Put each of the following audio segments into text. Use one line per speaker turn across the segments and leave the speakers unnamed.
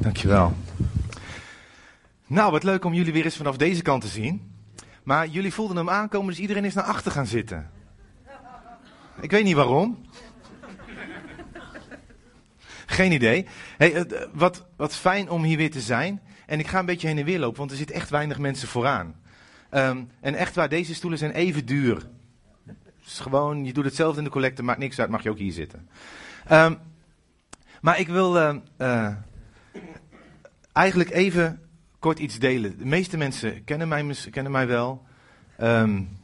Dankjewel. Nou, wat leuk om jullie weer eens vanaf deze kant te zien. Maar jullie voelden hem aankomen, dus iedereen is naar achter gaan zitten. Ik weet niet waarom. Geen idee. Hey, eh, wat, wat fijn om hier weer te zijn. En ik ga een beetje heen en weer lopen, want er zitten echt weinig mensen vooraan. Ehm, en echt waar, deze stoelen zijn even duur. Dus gewoon, je doet hetzelfde in de collecte, maakt niks uit, mag je ook hier zitten. Ehm, maar ik wil uh, uh, eigenlijk even kort iets delen. De meeste mensen kennen mij, kennen mij wel. Um,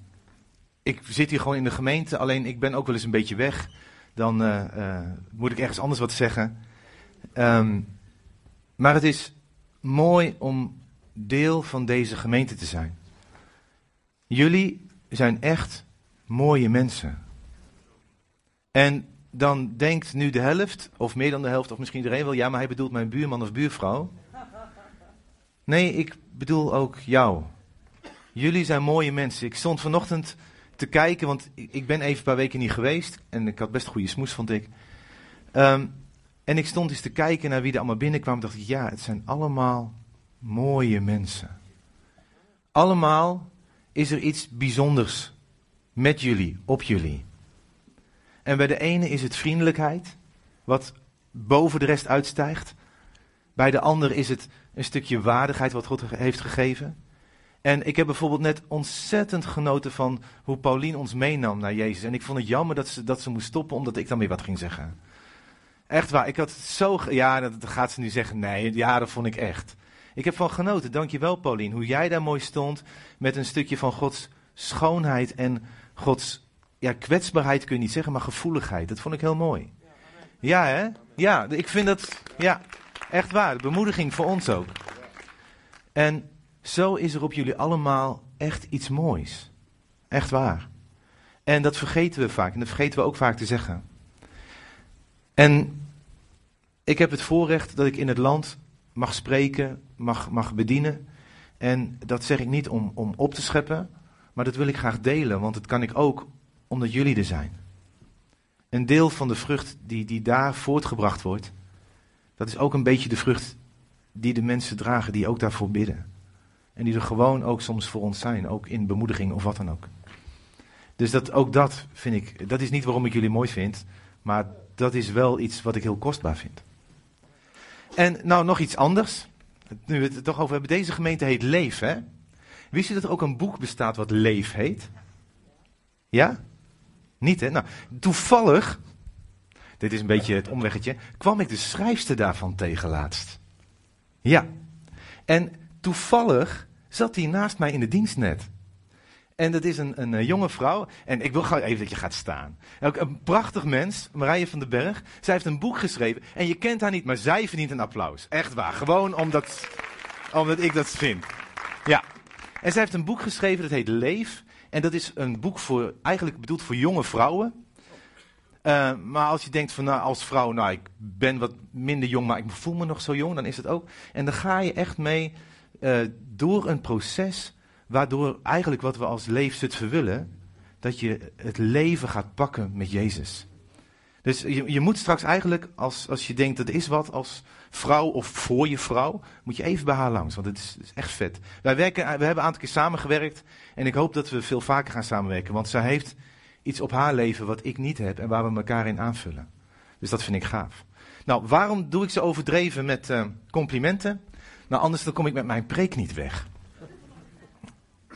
ik zit hier gewoon in de gemeente, alleen ik ben ook wel eens een beetje weg. Dan uh, moet ik ergens anders wat zeggen. Um, maar het is mooi om deel van deze gemeente te zijn. Jullie zijn echt mooie mensen. En dan denkt nu de helft, of meer dan de helft, of misschien iedereen wel, ja, maar hij bedoelt mijn buurman of buurvrouw. Nee, ik bedoel ook jou. Jullie zijn mooie mensen. Ik stond vanochtend te kijken, want ik ben even een paar weken niet geweest. En ik had best goede smoes, vond ik. Um, en ik stond eens te kijken naar wie er allemaal binnenkwam. En dacht ik, ja, het zijn allemaal mooie mensen. Allemaal is er iets bijzonders met jullie, op jullie. En bij de ene is het vriendelijkheid, wat boven de rest uitstijgt. Bij de ander is het een stukje waardigheid wat God heeft gegeven. En ik heb bijvoorbeeld net ontzettend genoten van hoe Paulien ons meenam naar Jezus. En ik vond het jammer dat ze, dat ze moest stoppen omdat ik dan weer wat ging zeggen. Echt waar, ik had zo. Ja, dat gaat ze nu zeggen. Nee, ja, dat vond ik echt. Ik heb van genoten. Dankjewel, Paulien. Hoe jij daar mooi stond met een stukje van Gods schoonheid en Gods ja, kwetsbaarheid kun je niet zeggen, maar gevoeligheid. Dat vond ik heel mooi. Ja, hè? Ja, ik vind dat. Ja, echt waar. Bemoediging voor ons ook. En zo is er op jullie allemaal echt iets moois. Echt waar. En dat vergeten we vaak. En dat vergeten we ook vaak te zeggen. En ik heb het voorrecht dat ik in het land mag spreken, mag, mag bedienen. En dat zeg ik niet om, om op te scheppen, maar dat wil ik graag delen, want dat kan ik ook omdat jullie er zijn. Een deel van de vrucht die, die daar voortgebracht wordt, dat is ook een beetje de vrucht die de mensen dragen die ook daarvoor bidden. En die er gewoon ook soms voor ons zijn, ook in bemoediging of wat dan ook. Dus dat, ook dat vind ik, dat is niet waarom ik jullie mooi vind, maar dat is wel iets wat ik heel kostbaar vind. En nou nog iets anders. Nu we het toch over hebben. Deze gemeente heet Leef, hè? Wist je dat er ook een boek bestaat wat Leef heet? Ja? Niet, hè? Nou, toevallig, dit is een beetje het omweggetje, kwam ik de schrijfster daarvan tegen laatst. Ja. En toevallig zat hij naast mij in de dienst net. En dat is een, een, eh, jonge vrouw. En ik wil gewoon even dat je gaat staan. Ook een prachtig mens, Marije van den Berg. Zij heeft een boek geschreven. En je kent haar niet, maar zij verdient een applaus. Echt waar. Gewoon omdat, omdat ik dat vind. Ja. En zij heeft een boek geschreven, dat heet Leef. En dat is een boek voor, eigenlijk bedoeld voor jonge vrouwen. Uh, maar als je denkt van nou, als vrouw, nou ik ben wat minder jong, maar ik voel me nog zo jong, dan is het ook. En dan ga je echt mee uh, door een proces Waardoor eigenlijk wat we als leefzut willen, dat je het leven gaat pakken met Jezus. Dus je, je moet straks eigenlijk, als, als je denkt dat is wat als vrouw of voor je vrouw, moet je even bij haar langs, want het is, is echt vet. Wij werken, we hebben een aantal keer samengewerkt en ik hoop dat we veel vaker gaan samenwerken, want zij heeft iets op haar leven wat ik niet heb en waar we elkaar in aanvullen. Dus dat vind ik gaaf. Nou, waarom doe ik zo overdreven met uh, complimenten? Nou, anders dan kom ik met mijn preek niet weg.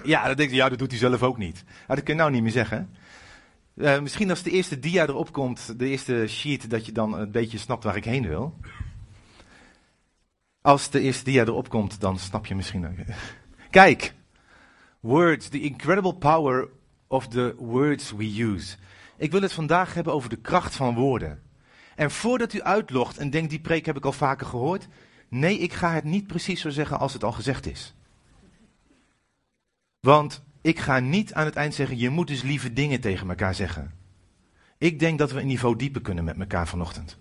Ja, dan denk je, ja, dat doet hij zelf ook niet. dat kun je nou niet meer zeggen. Uh, misschien als de eerste dia erop komt, de eerste sheet, dat je dan een beetje snapt waar ik heen wil. Als de eerste dia erop komt, dan snap je misschien. Kijk, words, the incredible power of the words we use. Ik wil het vandaag hebben over de kracht van woorden. En voordat u uitlogt en denkt, die preek heb ik al vaker gehoord. Nee, ik ga het niet precies zo zeggen als het al gezegd is. Want ik ga niet aan het eind zeggen, je moet dus lieve dingen tegen elkaar zeggen. Ik denk dat we een niveau dieper kunnen met elkaar vanochtend.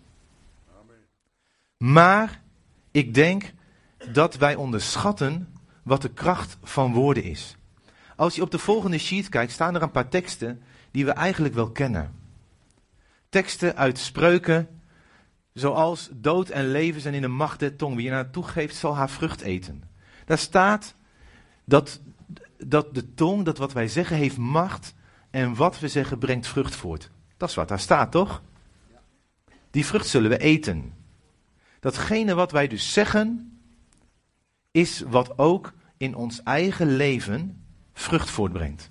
Maar ik denk dat wij onderschatten wat de kracht van woorden is. Als je op de volgende sheet kijkt, staan er een paar teksten die we eigenlijk wel kennen. Teksten uit spreuken, Zoals dood en leven zijn in de macht der tong. Wie je naartoe geeft, zal haar vrucht eten. Daar staat dat, dat de tong, dat wat wij zeggen, heeft macht. En wat we zeggen, brengt vrucht voort. Dat is wat daar staat, toch? Die vrucht zullen we eten. Datgene wat wij dus zeggen, is wat ook in ons eigen leven vrucht voortbrengt.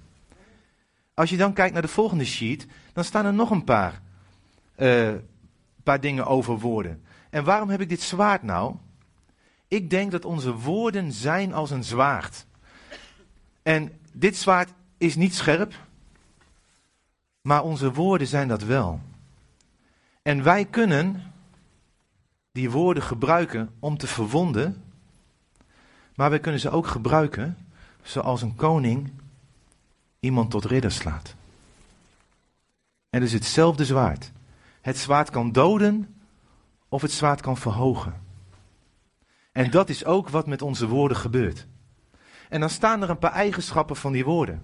Als je dan kijkt naar de volgende sheet, dan staan er nog een paar, uh, paar dingen over woorden. En waarom heb ik dit zwaard nou? Ik denk dat onze woorden zijn als een zwaard. En dit zwaard is niet scherp, maar onze woorden zijn dat wel. En wij kunnen die woorden gebruiken om te verwonden, maar wij kunnen ze ook gebruiken zoals een koning iemand tot ridder slaat. En is hetzelfde zwaard. Het zwaard kan doden of het zwaard kan verhogen. En dat is ook wat met onze woorden gebeurt. En dan staan er een paar eigenschappen van die woorden.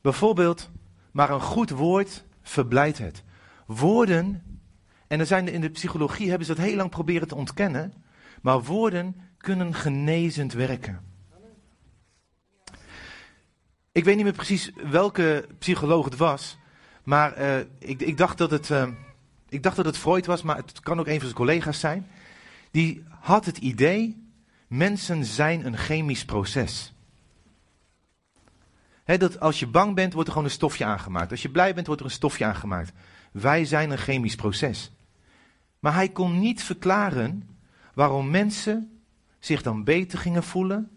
Bijvoorbeeld, maar een goed woord verblijdt het. Woorden, en er zijn in de psychologie hebben ze dat heel lang proberen te ontkennen, maar woorden kunnen genezend werken. Ik weet niet meer precies welke psycholoog het was, maar uh, ik, ik, dacht dat het, uh, ik dacht dat het Freud was, maar het kan ook een van zijn collega's zijn. Die had het idee, mensen zijn een chemisch proces. Dat als je bang bent, wordt er gewoon een stofje aangemaakt. Als je blij bent, wordt er een stofje aangemaakt. Wij zijn een chemisch proces. Maar hij kon niet verklaren waarom mensen zich dan beter gingen voelen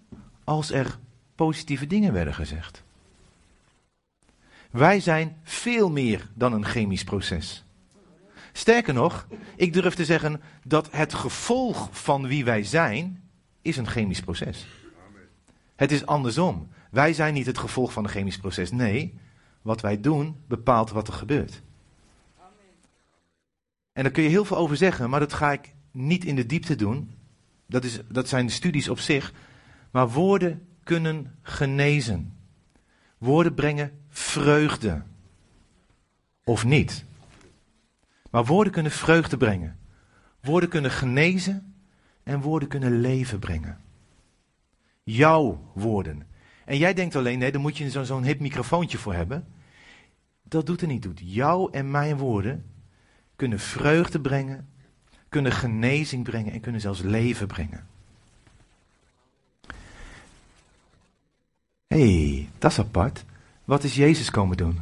als er positieve dingen werden gezegd. Wij zijn veel meer dan een chemisch proces. Sterker nog, ik durf te zeggen dat het gevolg van wie wij zijn, is een chemisch proces. Het is andersom. Wij zijn niet het gevolg van een chemisch proces. Nee, wat wij doen bepaalt wat er gebeurt. En daar kun je heel veel over zeggen, maar dat ga ik niet in de diepte doen. Dat, is, dat zijn studies op zich. Maar woorden kunnen genezen. Woorden brengen vreugde. Of niet. Maar woorden kunnen vreugde brengen. Woorden kunnen genezen en woorden kunnen leven brengen. Jouw woorden. En jij denkt alleen, nee, daar moet je zo'n zo hip microfoontje voor hebben. Dat doet er niet toe. Jouw en mijn woorden kunnen vreugde brengen, kunnen genezing brengen en kunnen zelfs leven brengen. Hey, dat is apart. Wat is Jezus komen doen?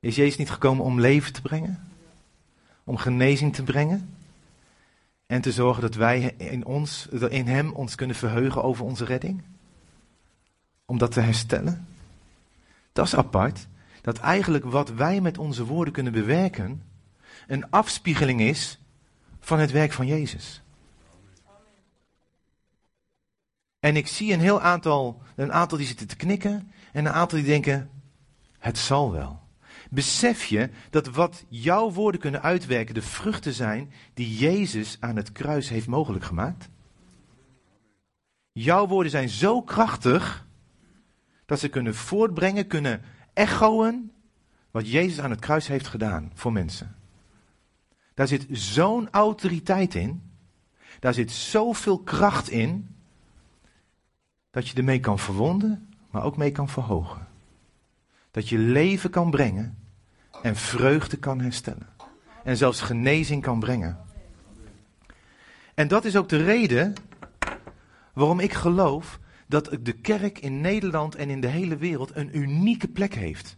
Is Jezus niet gekomen om leven te brengen? Om genezing te brengen? En te zorgen dat wij in, ons, in Hem ons kunnen verheugen over onze redding? Om dat te herstellen? Dat is apart. Dat eigenlijk wat wij met onze woorden kunnen bewerken, een afspiegeling is van het werk van Jezus. En ik zie een heel aantal, een aantal die zitten te knikken en een aantal die denken, het zal wel. Besef je dat wat jouw woorden kunnen uitwerken de vruchten zijn die Jezus aan het kruis heeft mogelijk gemaakt? Jouw woorden zijn zo krachtig dat ze kunnen voortbrengen, kunnen echoen wat Jezus aan het kruis heeft gedaan voor mensen. Daar zit zo'n autoriteit in, daar zit zoveel kracht in, dat je ermee kan verwonden, maar ook mee kan verhogen. Dat je leven kan brengen en vreugde kan herstellen. En zelfs genezing kan brengen. En dat is ook de reden waarom ik geloof dat de kerk in Nederland en in de hele wereld een unieke plek heeft.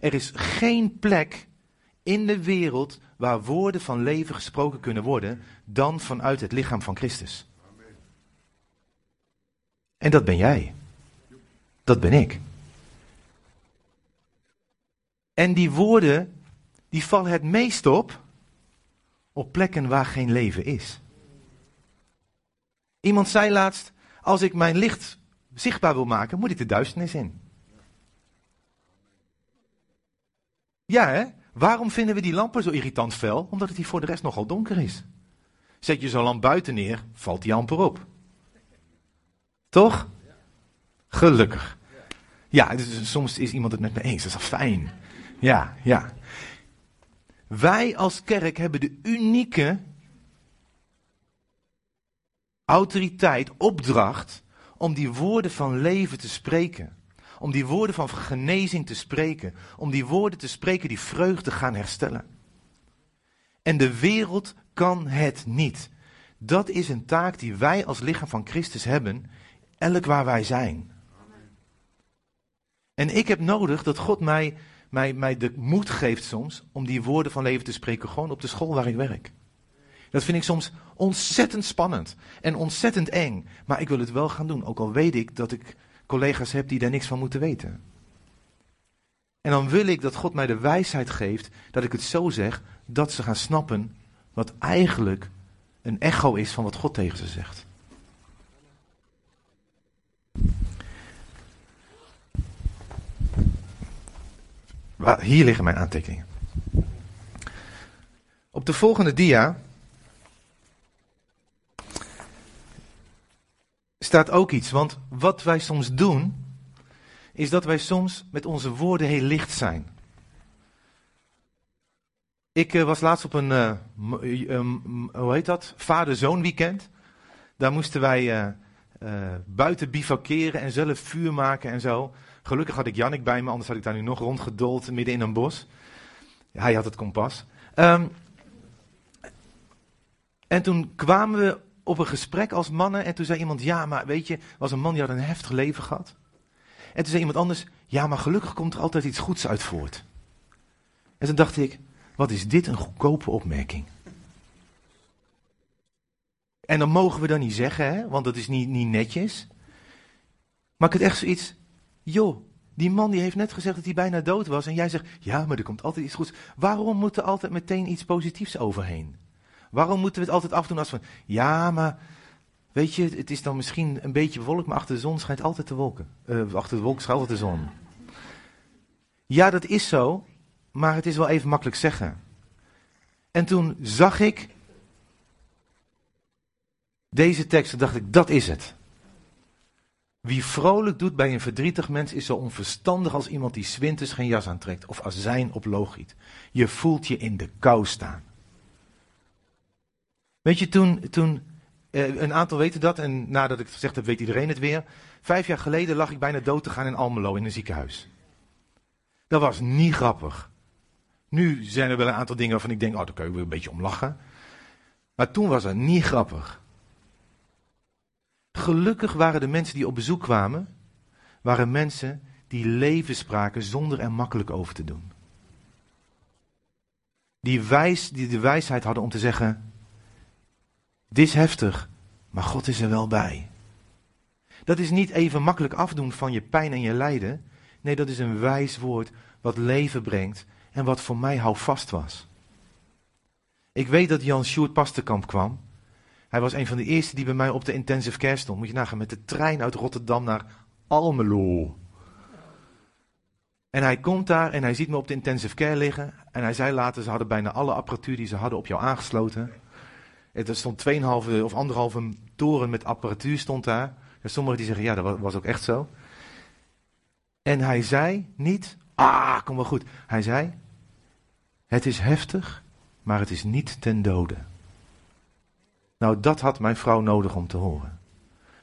Er is geen plek in de wereld waar woorden van leven gesproken kunnen worden dan vanuit het lichaam van Christus. En dat ben jij. Dat ben ik. En die woorden, die vallen het meest op op plekken waar geen leven is. Iemand zei laatst, als ik mijn licht zichtbaar wil maken, moet ik de duisternis in. Ja, hè? Waarom vinden we die lampen zo irritant fel? Omdat het hier voor de rest nogal donker is. Zet je zo'n lamp buiten neer, valt die amper op. Toch? Gelukkig. Ja, dus soms is iemand het met me eens. Dat is al fijn. Ja, ja. Wij als kerk hebben de unieke autoriteit, opdracht om die woorden van leven te spreken. Om die woorden van genezing te spreken. Om die woorden te spreken die vreugde gaan herstellen. En de wereld kan het niet. Dat is een taak die wij als lichaam van Christus hebben, elk waar wij zijn. En ik heb nodig dat God mij, mij, mij de moed geeft soms om die woorden van leven te spreken, gewoon op de school waar ik werk. Dat vind ik soms ontzettend spannend en ontzettend eng. Maar ik wil het wel gaan doen, ook al weet ik dat ik collega's heb die daar niks van moeten weten. En dan wil ik dat God mij de wijsheid geeft dat ik het zo zeg dat ze gaan snappen wat eigenlijk een echo is van wat God tegen ze zegt. Hier liggen mijn aantekeningen. Op de volgende dia staat ook iets. Want wat wij soms doen, is dat wij soms met onze woorden heel licht zijn. Ik uh, was laatst op een, uh, hoe heet dat, vader-zoon weekend. Daar moesten wij buiten bivakeren en zelf vuur maken en zo. Gelukkig had ik Jannik bij me, anders had ik daar nu nog rondgedold midden in een bos. Hij had het kompas. Um, en toen kwamen we op een gesprek als mannen en toen zei iemand, ja, maar weet je, was een man die had een heftig leven gehad. En toen zei iemand anders, ja, maar gelukkig komt er altijd iets goeds uit voort. En toen dacht ik, wat is dit een goedkope opmerking? En dan mogen we dat niet zeggen, hè, want dat is niet, niet netjes. Maar ik had echt zoiets, joh, die man die heeft net gezegd dat hij bijna dood was en jij zegt, ja, maar er komt altijd iets goeds. Waarom moet er altijd meteen iets positiefs overheen? Waarom moeten we het altijd afdoen als van, ja, maar weet je, het is dan misschien een beetje bewolkt, maar achter de zon schijnt altijd de wolken. Uh, achter de wolken schuilt de zon. Ja, dat is zo, maar het is wel even makkelijk zeggen. En toen zag ik deze tekst en dacht ik, dat is het. Wie vrolijk doet bij een verdrietig mens is zo onverstandig als iemand die zwinters geen jas aantrekt of azijn op loog giet. Je voelt je in de kou staan. Weet je, toen, toen eh, een aantal weten dat en nadat ik het gezegd heb, weet iedereen het weer. Vijf jaar geleden lag ik bijna dood te gaan in Almelo in een ziekenhuis. Dat was niet grappig. Nu zijn er wel een aantal dingen waarvan ik denk, oh, daar kun je weer een beetje om lachen. Maar toen was het niet grappig. Gelukkig waren de mensen die op bezoek kwamen, waren mensen die leven spraken zonder er makkelijk over te doen. Die, wijs, die de wijsheid hadden om te zeggen, dit is heftig, maar God is er wel bij. Dat is niet even makkelijk afdoen van je pijn en je lijden. Nee, dat is een wijs woord wat leven brengt en wat voor mij houvast was. Ik weet dat Jan Sjoerd Pasterkamp kwam. Hij was een van de eerste die bij mij op de intensive care stond. Moet je nagaan, met de trein uit Rotterdam naar Almelo. En hij komt daar en hij ziet me op de intensive care liggen. En hij zei later, ze hadden bijna alle apparatuur die ze hadden op jou aangesloten. Er stond 2,5 of anderhalve toren met apparatuur stond daar. En sommigen die zeggen, ja, dat was ook echt zo. En hij zei niet, ah, kom wel goed. Hij zei, het is heftig, maar het is niet ten dode. Nou, dat had mijn vrouw nodig om te horen.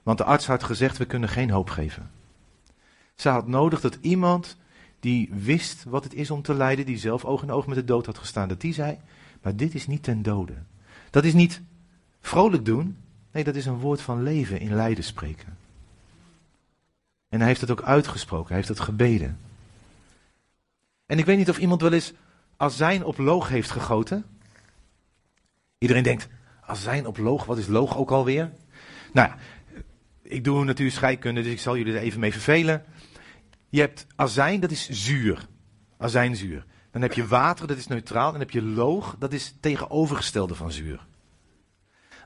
Want de arts had gezegd, we kunnen geen hoop geven. Ze had nodig dat iemand die wist wat het is om te lijden, die zelf oog in oog met de dood had gestaan, dat die zei, maar dit is niet ten dode. Dat is niet vrolijk doen. Nee, dat is een woord van leven in lijden spreken. En hij heeft het ook uitgesproken, hij heeft het gebeden. En ik weet niet of iemand wel eens azijn op loog heeft gegoten. Iedereen denkt, azijn op loog, wat is loog ook alweer? Nou, ik doe natuurlijk scheikunde, dus ik zal jullie er even mee vervelen. Je hebt azijn, dat is zuur. Azijnzuur. Dan heb je water, dat is neutraal. En dan heb je loog, dat is tegenovergestelde van zuur.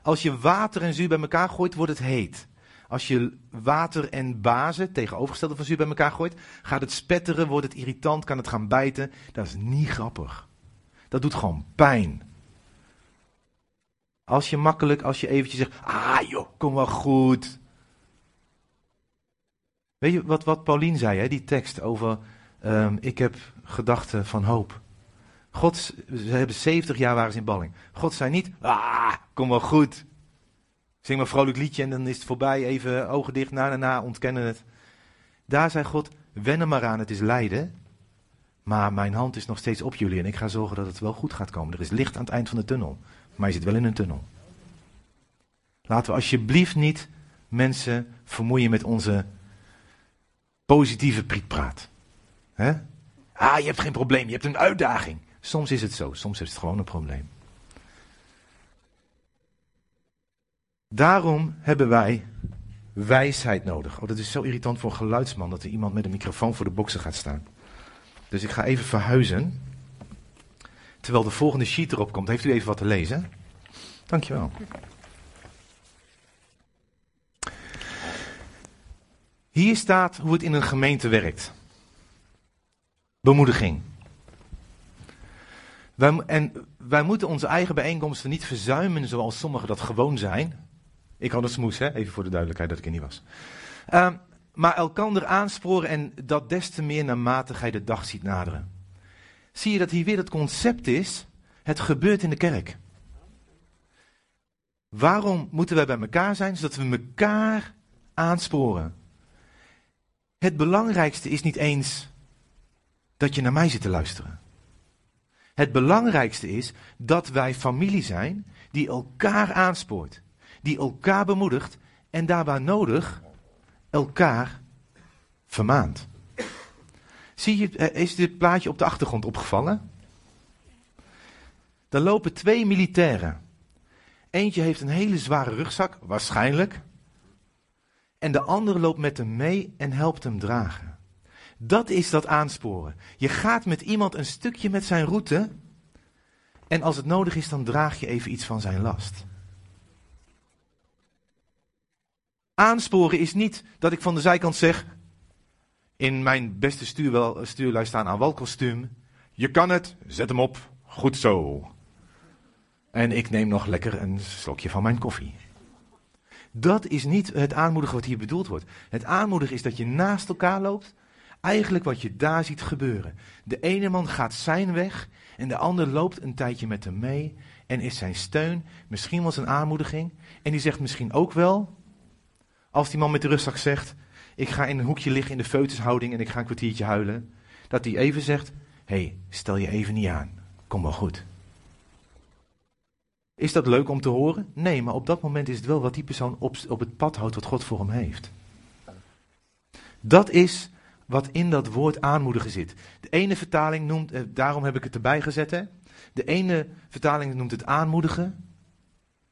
Als je water en zuur bij elkaar gooit, wordt het heet. Als je water en base, tegenovergestelde van zuur, bij elkaar gooit, gaat het spetteren, wordt het irritant, kan het gaan bijten. Dat is niet grappig. Dat doet gewoon pijn. Als je makkelijk, als je eventjes zegt, ah joh, kom wel goed. Weet je wat, wat Paulien zei, hè? die tekst over, um, ik heb gedachten van hoop. God, ze hebben 70 jaar waren ze in balling. God zei niet, ah, kom wel goed. Zing maar een vrolijk liedje en dan is het voorbij. Even ogen dicht, na en na, ontkennen het. Daar zei God, wen er maar aan, het is lijden. Maar mijn hand is nog steeds op jullie en ik ga zorgen dat het wel goed gaat komen. Er is licht aan het eind van de tunnel, maar je zit wel in een tunnel. Laten we alsjeblieft niet mensen vermoeien met onze positieve prietpraat. Ah, je hebt geen probleem, je hebt een uitdaging. Soms is het zo, soms is het gewoon een probleem. Daarom hebben wij wijsheid nodig. Oh, dat is zo irritant voor een geluidsman dat er iemand met een microfoon voor de boksen gaat staan. Dus ik ga even verhuizen. Terwijl de volgende sheet erop komt, heeft u even wat te lezen? Dankjewel. Hier staat hoe het in een gemeente werkt. Bemoediging. Wij, en wij moeten onze eigen bijeenkomsten niet verzuimen zoals sommigen dat gewoon zijn. Ik had een smoes, hè? even voor de duidelijkheid dat ik er niet was. Uh, maar elkander aansporen en dat des te meer naarmate gij de dag ziet naderen. Zie je dat hier weer het concept is, het gebeurt in de kerk. Waarom moeten wij bij elkaar zijn? Zodat we elkaar aansporen. Het belangrijkste is niet eens dat je naar mij zit te luisteren. Het belangrijkste is dat wij familie zijn die elkaar aanspoort, die elkaar bemoedigt en daarbij nodig elkaar vermaant. Zie je, eh, is dit plaatje op de achtergrond opgevallen? Daar lopen twee militairen. Eentje heeft een hele zware rugzak, waarschijnlijk. En de andere loopt met hem mee en helpt hem dragen. Dat is dat aansporen. Je gaat met iemand een stukje met zijn route. En als het nodig is, dan draag je even iets van zijn last. Aansporen is niet dat ik van de zijkant zeg. In mijn beste stuurwel, stuurlui staan aan walkostuum. Je kan het, zet hem op. Goed zo. En ik neem nog lekker een slokje van mijn koffie. Dat is niet het aanmoedigen wat hier bedoeld wordt. Het aanmoedigen is dat je naast elkaar loopt. Eigenlijk wat je daar ziet gebeuren. De ene man gaat zijn weg en de ander loopt een tijdje met hem mee en is zijn steun, misschien wel zijn aanmoediging. En die zegt misschien ook wel, als die man met de rugzak zegt, ik ga in een hoekje liggen in de feutushouding en ik ga een kwartiertje huilen, dat hij even zegt, hé, hey, stel je even niet aan, kom wel goed. Is dat leuk om te horen? Nee, maar op dat moment is het wel wat die persoon op, op het pad houdt wat God voor hem heeft. Dat is wat in dat woord aanmoedigen zit. De ene vertaling noemt, eh, daarom heb ik het erbij gezet, de ene vertaling noemt het aanmoedigen,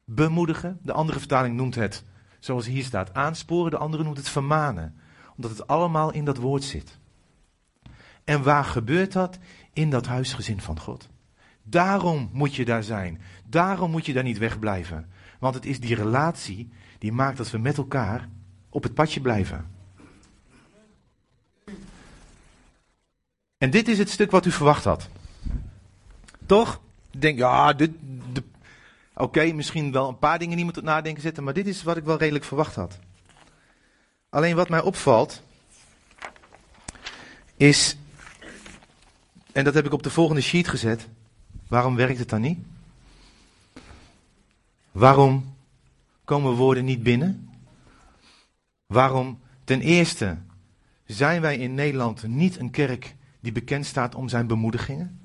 bemoedigen. De andere vertaling noemt het, zoals hier staat, aansporen. De andere noemt het vermanen, omdat het allemaal in dat woord zit. En waar gebeurt dat? In dat huisgezin van God. Daarom moet je daar zijn. Daarom moet je daar niet wegblijven. Want het is die relatie die maakt dat we met elkaar op het padje blijven. En dit is het stuk wat u verwacht had. Toch? Denk, ja, dit, oké, misschien wel een paar dingen die moeten nadenken zetten, maar dit is wat ik wel redelijk verwacht had. Alleen wat mij opvalt, is, en dat heb ik op de volgende sheet gezet, waarom werkt het dan niet? Waarom komen woorden niet binnen? Waarom, ten eerste, zijn wij in Nederland niet een kerk die bekend staat om zijn bemoedigingen?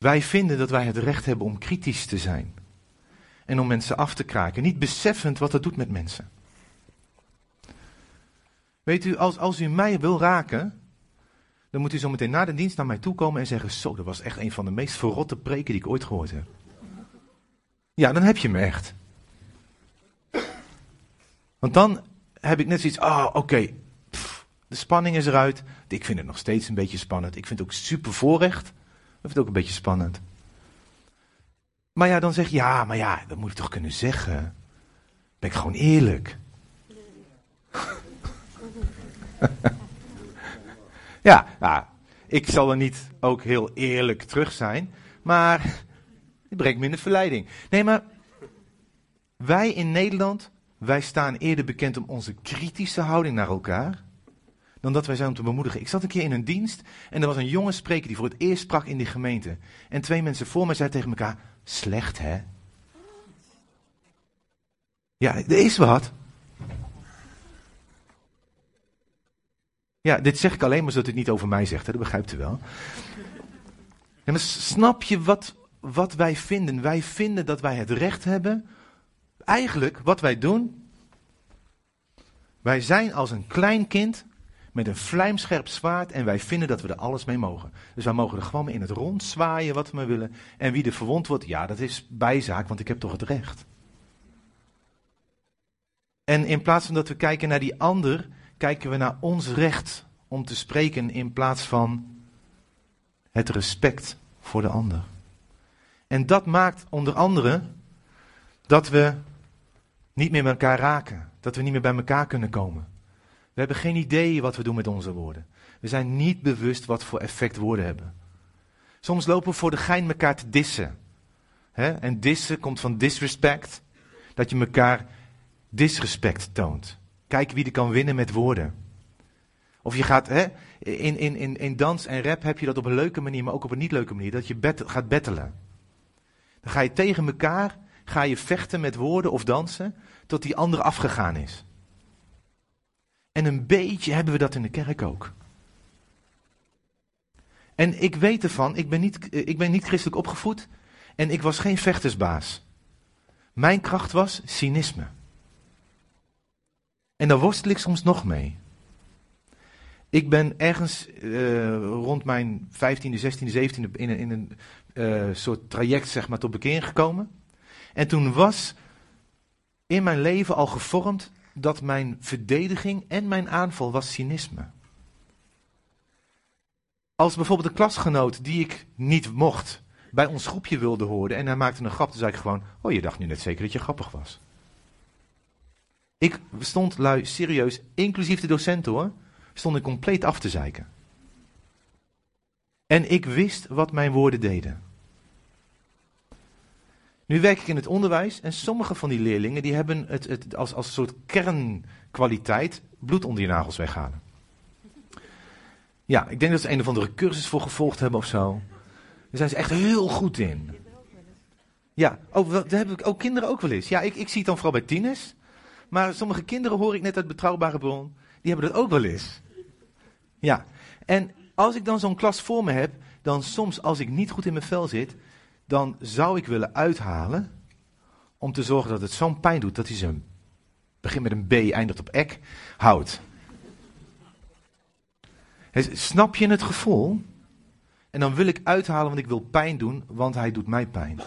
Wij vinden dat wij het recht hebben om kritisch te zijn. En om mensen af te kraken. Niet beseffend wat dat doet met mensen. Weet u, als, als u mij wil raken, dan moet u zo meteen na de dienst naar mij toe komen en zeggen: Zo, dat was echt een van de meest verrotte preken die ik ooit gehoord heb. Ja, dan heb je me echt. Want dan heb ik net zoiets, oh, oké, de spanning is eruit. Ik vind het nog steeds een beetje spannend. Ik vind het ook super voorrecht. Ik vind het ook een beetje spannend. Maar ja, dan zeg je, ja, maar ja, dat moet ik toch kunnen zeggen. Ben ik gewoon eerlijk. ja, nou, ik zal er niet ook heel eerlijk terug zijn. Maar het brengt me in de verleiding. Nee, maar wij in Nederland, wij staan eerder bekend om onze kritische houding naar elkaar dan dat wij zijn om te bemoedigen. Ik zat een keer in een dienst en er was een jonge spreker die voor het eerst sprak in die gemeente. En twee mensen voor mij zeiden tegen elkaar, slecht hè? Ja, er is wat. Ja, dit zeg ik alleen maar zodat het niet over mij zegt, hè? dat begrijpt u wel. En dan snap je wat, wat wij vinden? Wij vinden dat wij het recht hebben. Eigenlijk, wat wij doen. Wij zijn als een klein kind met een vlijmscherp zwaard en wij vinden dat we er alles mee mogen. Dus wij mogen er gewoon mee in het rond zwaaien wat we maar willen. En wie er verwond wordt, ja, dat is bijzaak, want ik heb toch het recht. En in plaats van dat we kijken naar die ander, kijken we naar ons recht om te spreken in plaats van het respect voor de ander. En dat maakt onder andere dat we niet meer met elkaar raken, dat we niet meer bij elkaar kunnen komen. We hebben geen idee wat we doen met onze woorden. We zijn niet bewust wat voor effect woorden hebben. Soms lopen we voor de gein elkaar te dissen. En dissen komt van disrespect. Dat je elkaar disrespect toont. Kijk wie er kan winnen met woorden. Of je gaat, hè, in, in, in, in dans en rap heb je dat op een leuke manier, maar ook op een niet leuke manier. Dat je gaat bettelen. Dan ga je tegen elkaar, ga je vechten met woorden of dansen, tot die ander afgegaan is. En een beetje hebben we dat in de kerk ook. En ik weet ervan, ik ben niet, ik ben niet christelijk opgevoed en ik was geen vechtersbaas. Mijn kracht was cynisme. En daar worstel ik soms nog mee. Ik ben ergens uh, rond mijn 15e, 16e, 17e in een, in een uh, soort traject zeg maar, tot bekering gekomen. En toen was in mijn leven al gevormd dat mijn verdediging en mijn aanval was cynisme. Als bijvoorbeeld een klasgenoot die ik niet mocht bij ons groepje wilde horen en hij maakte een grap, dan zei ik gewoon: Oh, je dacht nu net zeker dat je grappig was. Ik stond lui serieus, inclusief de docent hoor, stond ik compleet af te zeiken. En ik wist wat mijn woorden deden. Nu werk ik in het onderwijs en sommige van die leerlingen die hebben het, als, als soort kernkwaliteit bloed onder je nagels weghalen. Ja, ik denk dat ze een of andere cursus voor gevolgd hebben of zo. Daar zijn ze echt heel goed in. Ja, oh, dat hebben ook kinderen ook wel eens. Ja, ik, ik zie het dan vooral bij tieners. Maar sommige kinderen hoor ik net uit betrouwbare bron, die hebben dat ook wel eens. Ja, en als ik dan zo'n klas voor me heb, dan soms als ik niet goed in mijn vel zit, dan zou ik willen uithalen om te zorgen dat het zo'n pijn doet dat hij zijn begint met een B, eindigt op ek, houdt. Snap je het gevoel? En dan wil ik uithalen, want ik wil pijn doen, want hij doet mij pijn.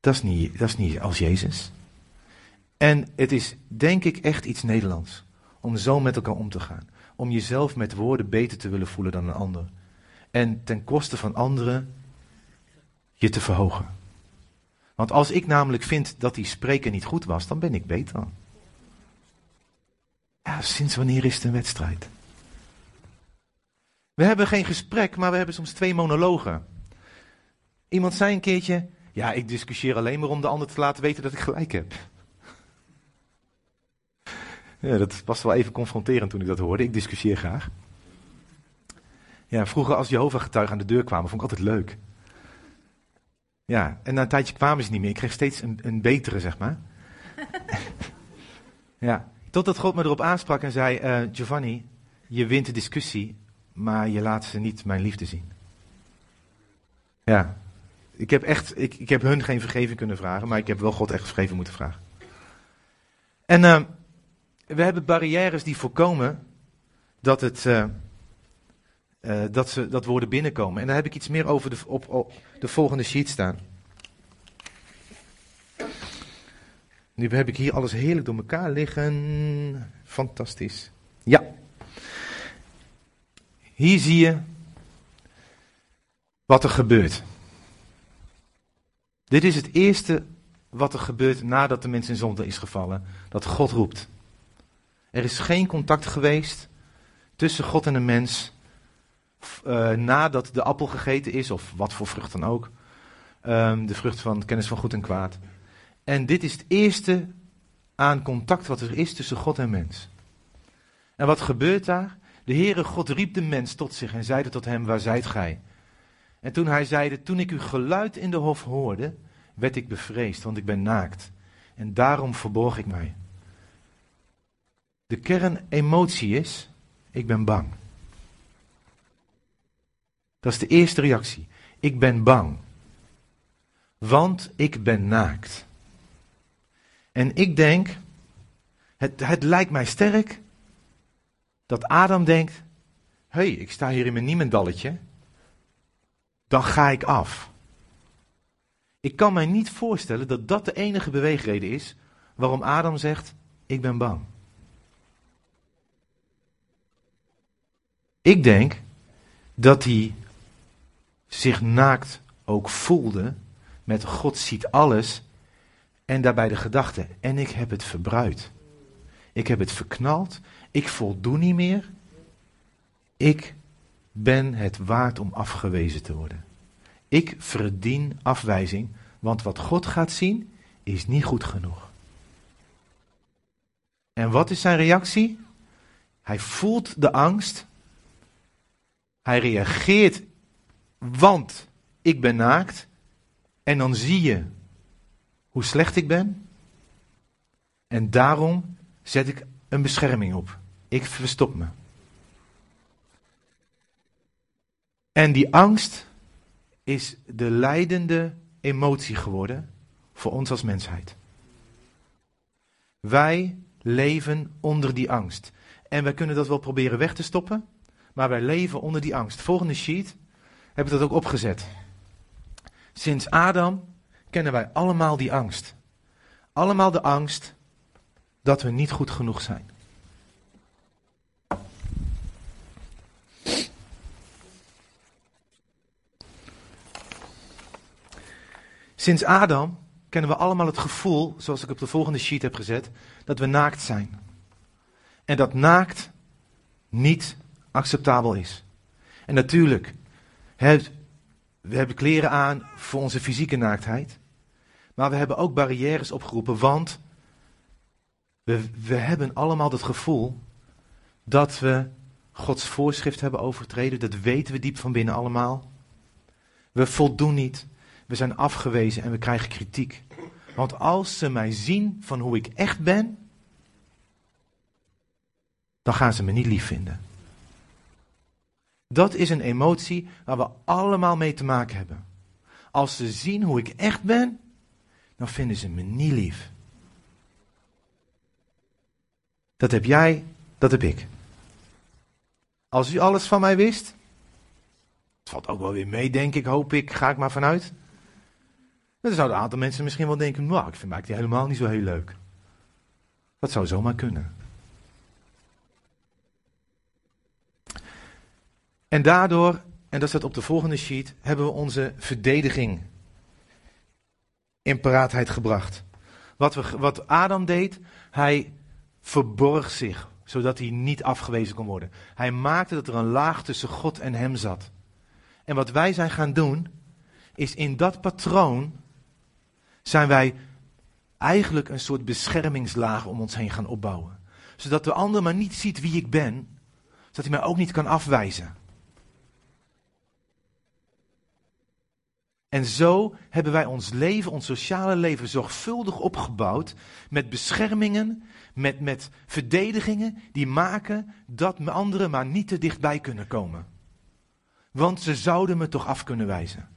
Dat is niet, dat is niet als Jezus. En het is denk ik echt iets Nederlands. Om zo met elkaar om te gaan. Om jezelf met woorden beter te willen voelen dan een ander. En ten koste van anderen je te verhogen. Want als ik namelijk vind dat die spreker niet goed was, dan ben ik beter. Sinds wanneer is het een wedstrijd? We hebben geen gesprek, maar we hebben soms twee monologen. Iemand zei een keertje: Ja, ik discussieer alleen maar om de ander te laten weten dat ik gelijk heb. Ja, dat was wel even confronterend toen ik dat hoorde. Ik discussieer graag. Ja, vroeger als Jehovah-getuigen aan de deur kwamen, vond ik altijd leuk. Ja, en na een tijdje kwamen ze niet meer. Ik kreeg steeds een, een betere, zeg maar. ja, totdat God me erop aansprak en zei: uh, Giovanni, je wint de discussie, maar je laat ze niet mijn liefde zien. Ja, ik heb echt, ik, ik heb hun geen vergeving kunnen vragen, maar ik heb wel God echt vergeving moeten vragen. En uh, we hebben barrières die voorkomen dat, het, uh, uh, dat, ze, dat woorden binnenkomen. En daar heb ik iets meer over de, op, op de volgende sheet staan. Nu heb ik hier alles heerlijk door elkaar liggen. Fantastisch. Ja. Hier zie je wat er gebeurt. Dit is het eerste wat er gebeurt nadat de mens in zonde is gevallen. Dat God roept. Er is geen contact geweest tussen God en de mens uh, nadat de appel gegeten is, of wat voor vrucht dan ook. Um, de vrucht van kennis van goed en kwaad. En dit is het eerste aan contact wat er is tussen God en mens. En wat gebeurt daar? De Heere God riep de mens tot zich en zeide tot hem, waar zijt gij? En toen hij zeide, toen ik uw geluid in de hof hoorde, werd ik bevreesd, want ik ben naakt. En daarom verborg ik mij. De kernemotie is, ik ben bang. Dat is de eerste reactie. Ik ben bang. Want ik ben naakt. En ik denk, het, het lijkt mij sterk dat Adam denkt: hé, hey, ik sta hier in mijn niemendalletje. Dan ga ik af. Ik kan mij niet voorstellen dat dat de enige beweegreden is waarom Adam zegt: Ik ben bang. Ik denk dat hij zich naakt ook voelde met God ziet alles en daarbij de gedachte, en ik heb het verbruid. Ik heb het verknald, ik voldoen niet meer. Ik ben het waard om afgewezen te worden. Ik verdien afwijzing, want wat God gaat zien is niet goed genoeg. En wat is zijn reactie? Hij voelt de angst. Hij reageert, want ik ben naakt. En dan zie je hoe slecht ik ben. En daarom zet ik een bescherming op. Ik verstop me. En die angst is de leidende emotie geworden voor ons als mensheid. Wij leven onder die angst. En wij kunnen dat wel proberen weg te stoppen, maar wij leven onder die angst. Volgende sheet heb dat ook opgezet. Sinds Adam kennen wij allemaal die angst. Allemaal de angst dat we niet goed genoeg zijn. Sinds Adam kennen we allemaal het gevoel, zoals ik op de volgende sheet heb gezet, dat we naakt zijn. En dat naakt niet acceptabel is. En natuurlijk, we hebben kleren aan voor onze fysieke naaktheid. Maar we hebben ook barrières opgeroepen, want we, we hebben allemaal het gevoel dat we Gods voorschrift hebben overtreden. Dat weten we diep van binnen allemaal. We voldoen niet. We zijn afgewezen en we krijgen kritiek. Want als ze mij zien van hoe ik echt ben, dan gaan ze me niet lief vinden. Dat is een emotie waar we allemaal mee te maken hebben. Als ze zien hoe ik echt ben, dan vinden ze me niet lief. Dat heb jij, dat heb ik. Als u alles van mij wist, het valt ook wel weer mee, denk ik, hoop ik, ga ik maar vanuit. Dan zouden een aantal mensen misschien wel denken, nou, ik vind mij helemaal niet zo heel leuk. Dat zou zomaar kunnen. En daardoor, en dat staat op de volgende sheet, hebben we onze verdediging in paraatheid gebracht. Wat, we, wat Adam deed, hij verborg zich, zodat hij niet afgewezen kon worden. Hij maakte dat er een laag tussen God en hem zat. En wat wij zijn gaan doen, is in dat patroon zijn wij eigenlijk een soort beschermingslaag om ons heen gaan opbouwen. Zodat de ander maar niet ziet wie ik ben, zodat hij mij ook niet kan afwijzen. En zo hebben wij ons leven, ons sociale leven, zorgvuldig opgebouwd met beschermingen, met, met verdedigingen die maken dat anderen maar niet te dichtbij kunnen komen. Want ze zouden me toch af kunnen wijzen.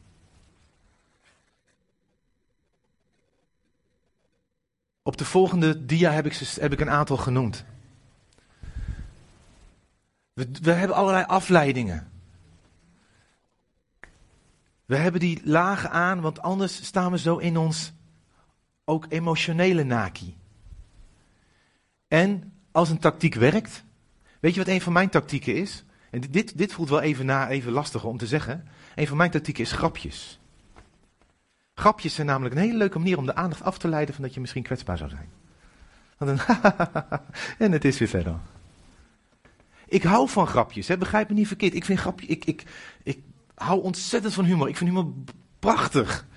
Op de volgende dia heb ik, heb ik een aantal genoemd. We, we hebben allerlei afleidingen. We hebben die lagen aan, want anders staan we zo in ons ook emotionele naki. En als een tactiek werkt, weet je wat een van mijn tactieken is? En dit, dit voelt wel even, na, even lastig om te zeggen. Een van mijn tactieken is grapjes. Grapjes zijn namelijk een hele leuke manier om de aandacht af te leiden van dat je misschien kwetsbaar zou zijn. Dan, en het is weer verder. Ik hou van grapjes, hè? begrijp me niet verkeerd. Ik vind grapjes, ik, ik hou ontzettend van humor. Ik vind humor prachtig.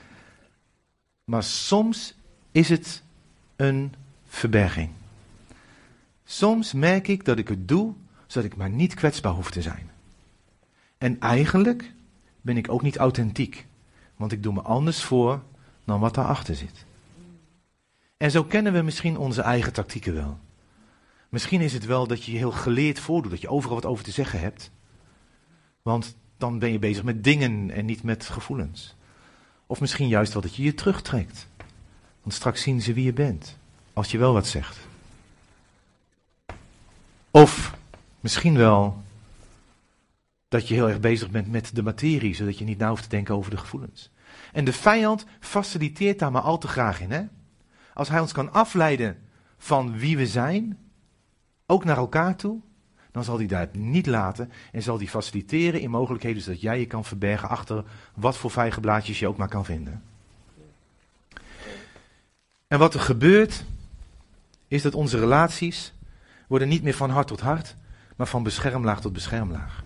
Maar soms is het een verberging. Soms merk ik dat ik het doe zodat ik maar niet kwetsbaar hoef te zijn. En eigenlijk ben ik ook niet authentiek, want ik doe me anders voor dan wat daarachter zit. En zo kennen we misschien onze eigen tactieken wel. Misschien is het wel dat je je heel geleerd voordoet, dat je overal wat over te zeggen hebt. Want dan ben je bezig met dingen en niet met gevoelens. Of misschien juist wel dat je je terugtrekt. Want straks zien ze wie je bent, als je wel wat zegt. Of misschien wel dat je heel erg bezig bent met de materie, zodat je niet na hoeft te denken over de gevoelens. En de vijand faciliteert daar maar al te graag in. Hè? Als hij ons kan afleiden van wie we zijn, ook naar elkaar toe, dan zal hij dat niet laten en zal hij faciliteren in mogelijkheden zodat jij je kan verbergen achter wat voor vijgenblaadjes je ook maar kan vinden. En wat er gebeurt, is dat onze relaties worden niet meer van hart tot hart, maar van beschermlaag tot beschermlaag.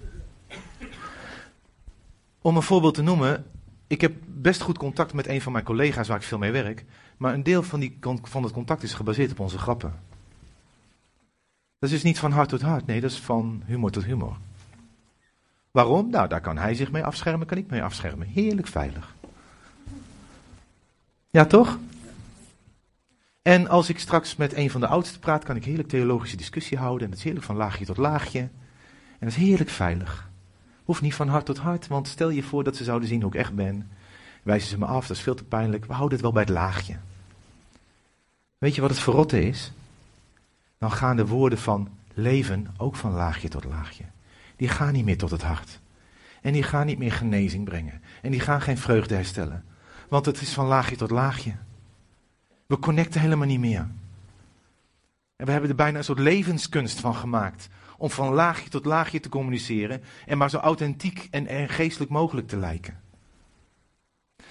Om een voorbeeld te noemen, ik heb best goed contact met een van mijn collega's waar ik veel mee werk, maar een deel van, die, van het contact is gebaseerd op onze grappen. Dat is dus niet van hart tot hart, nee, dat is van humor tot humor. Waarom? Nou, daar kan hij zich mee afschermen, kan ik mee afschermen. Heerlijk veilig. Ja, toch? En als ik straks met een van de oudsten praat, kan ik heerlijk theologische discussie houden. En dat is heerlijk van laagje tot laagje. En dat is heerlijk veilig. Hoeft niet van hart tot hart, want stel je voor dat ze zouden zien hoe ik echt ben. Wijzen ze me af, dat is veel te pijnlijk. We houden het wel bij het laagje. Weet je wat het verrotte is? Dan gaan de woorden van leven ook van laagje tot laagje. Die gaan niet meer tot het hart. En die gaan niet meer genezing brengen. En die gaan geen vreugde herstellen. Want het is van laagje tot laagje. We connecten helemaal niet meer. En we hebben er bijna een soort levenskunst van gemaakt. Om van laagje tot laagje te communiceren. En maar zo authentiek en, en geestelijk mogelijk te lijken.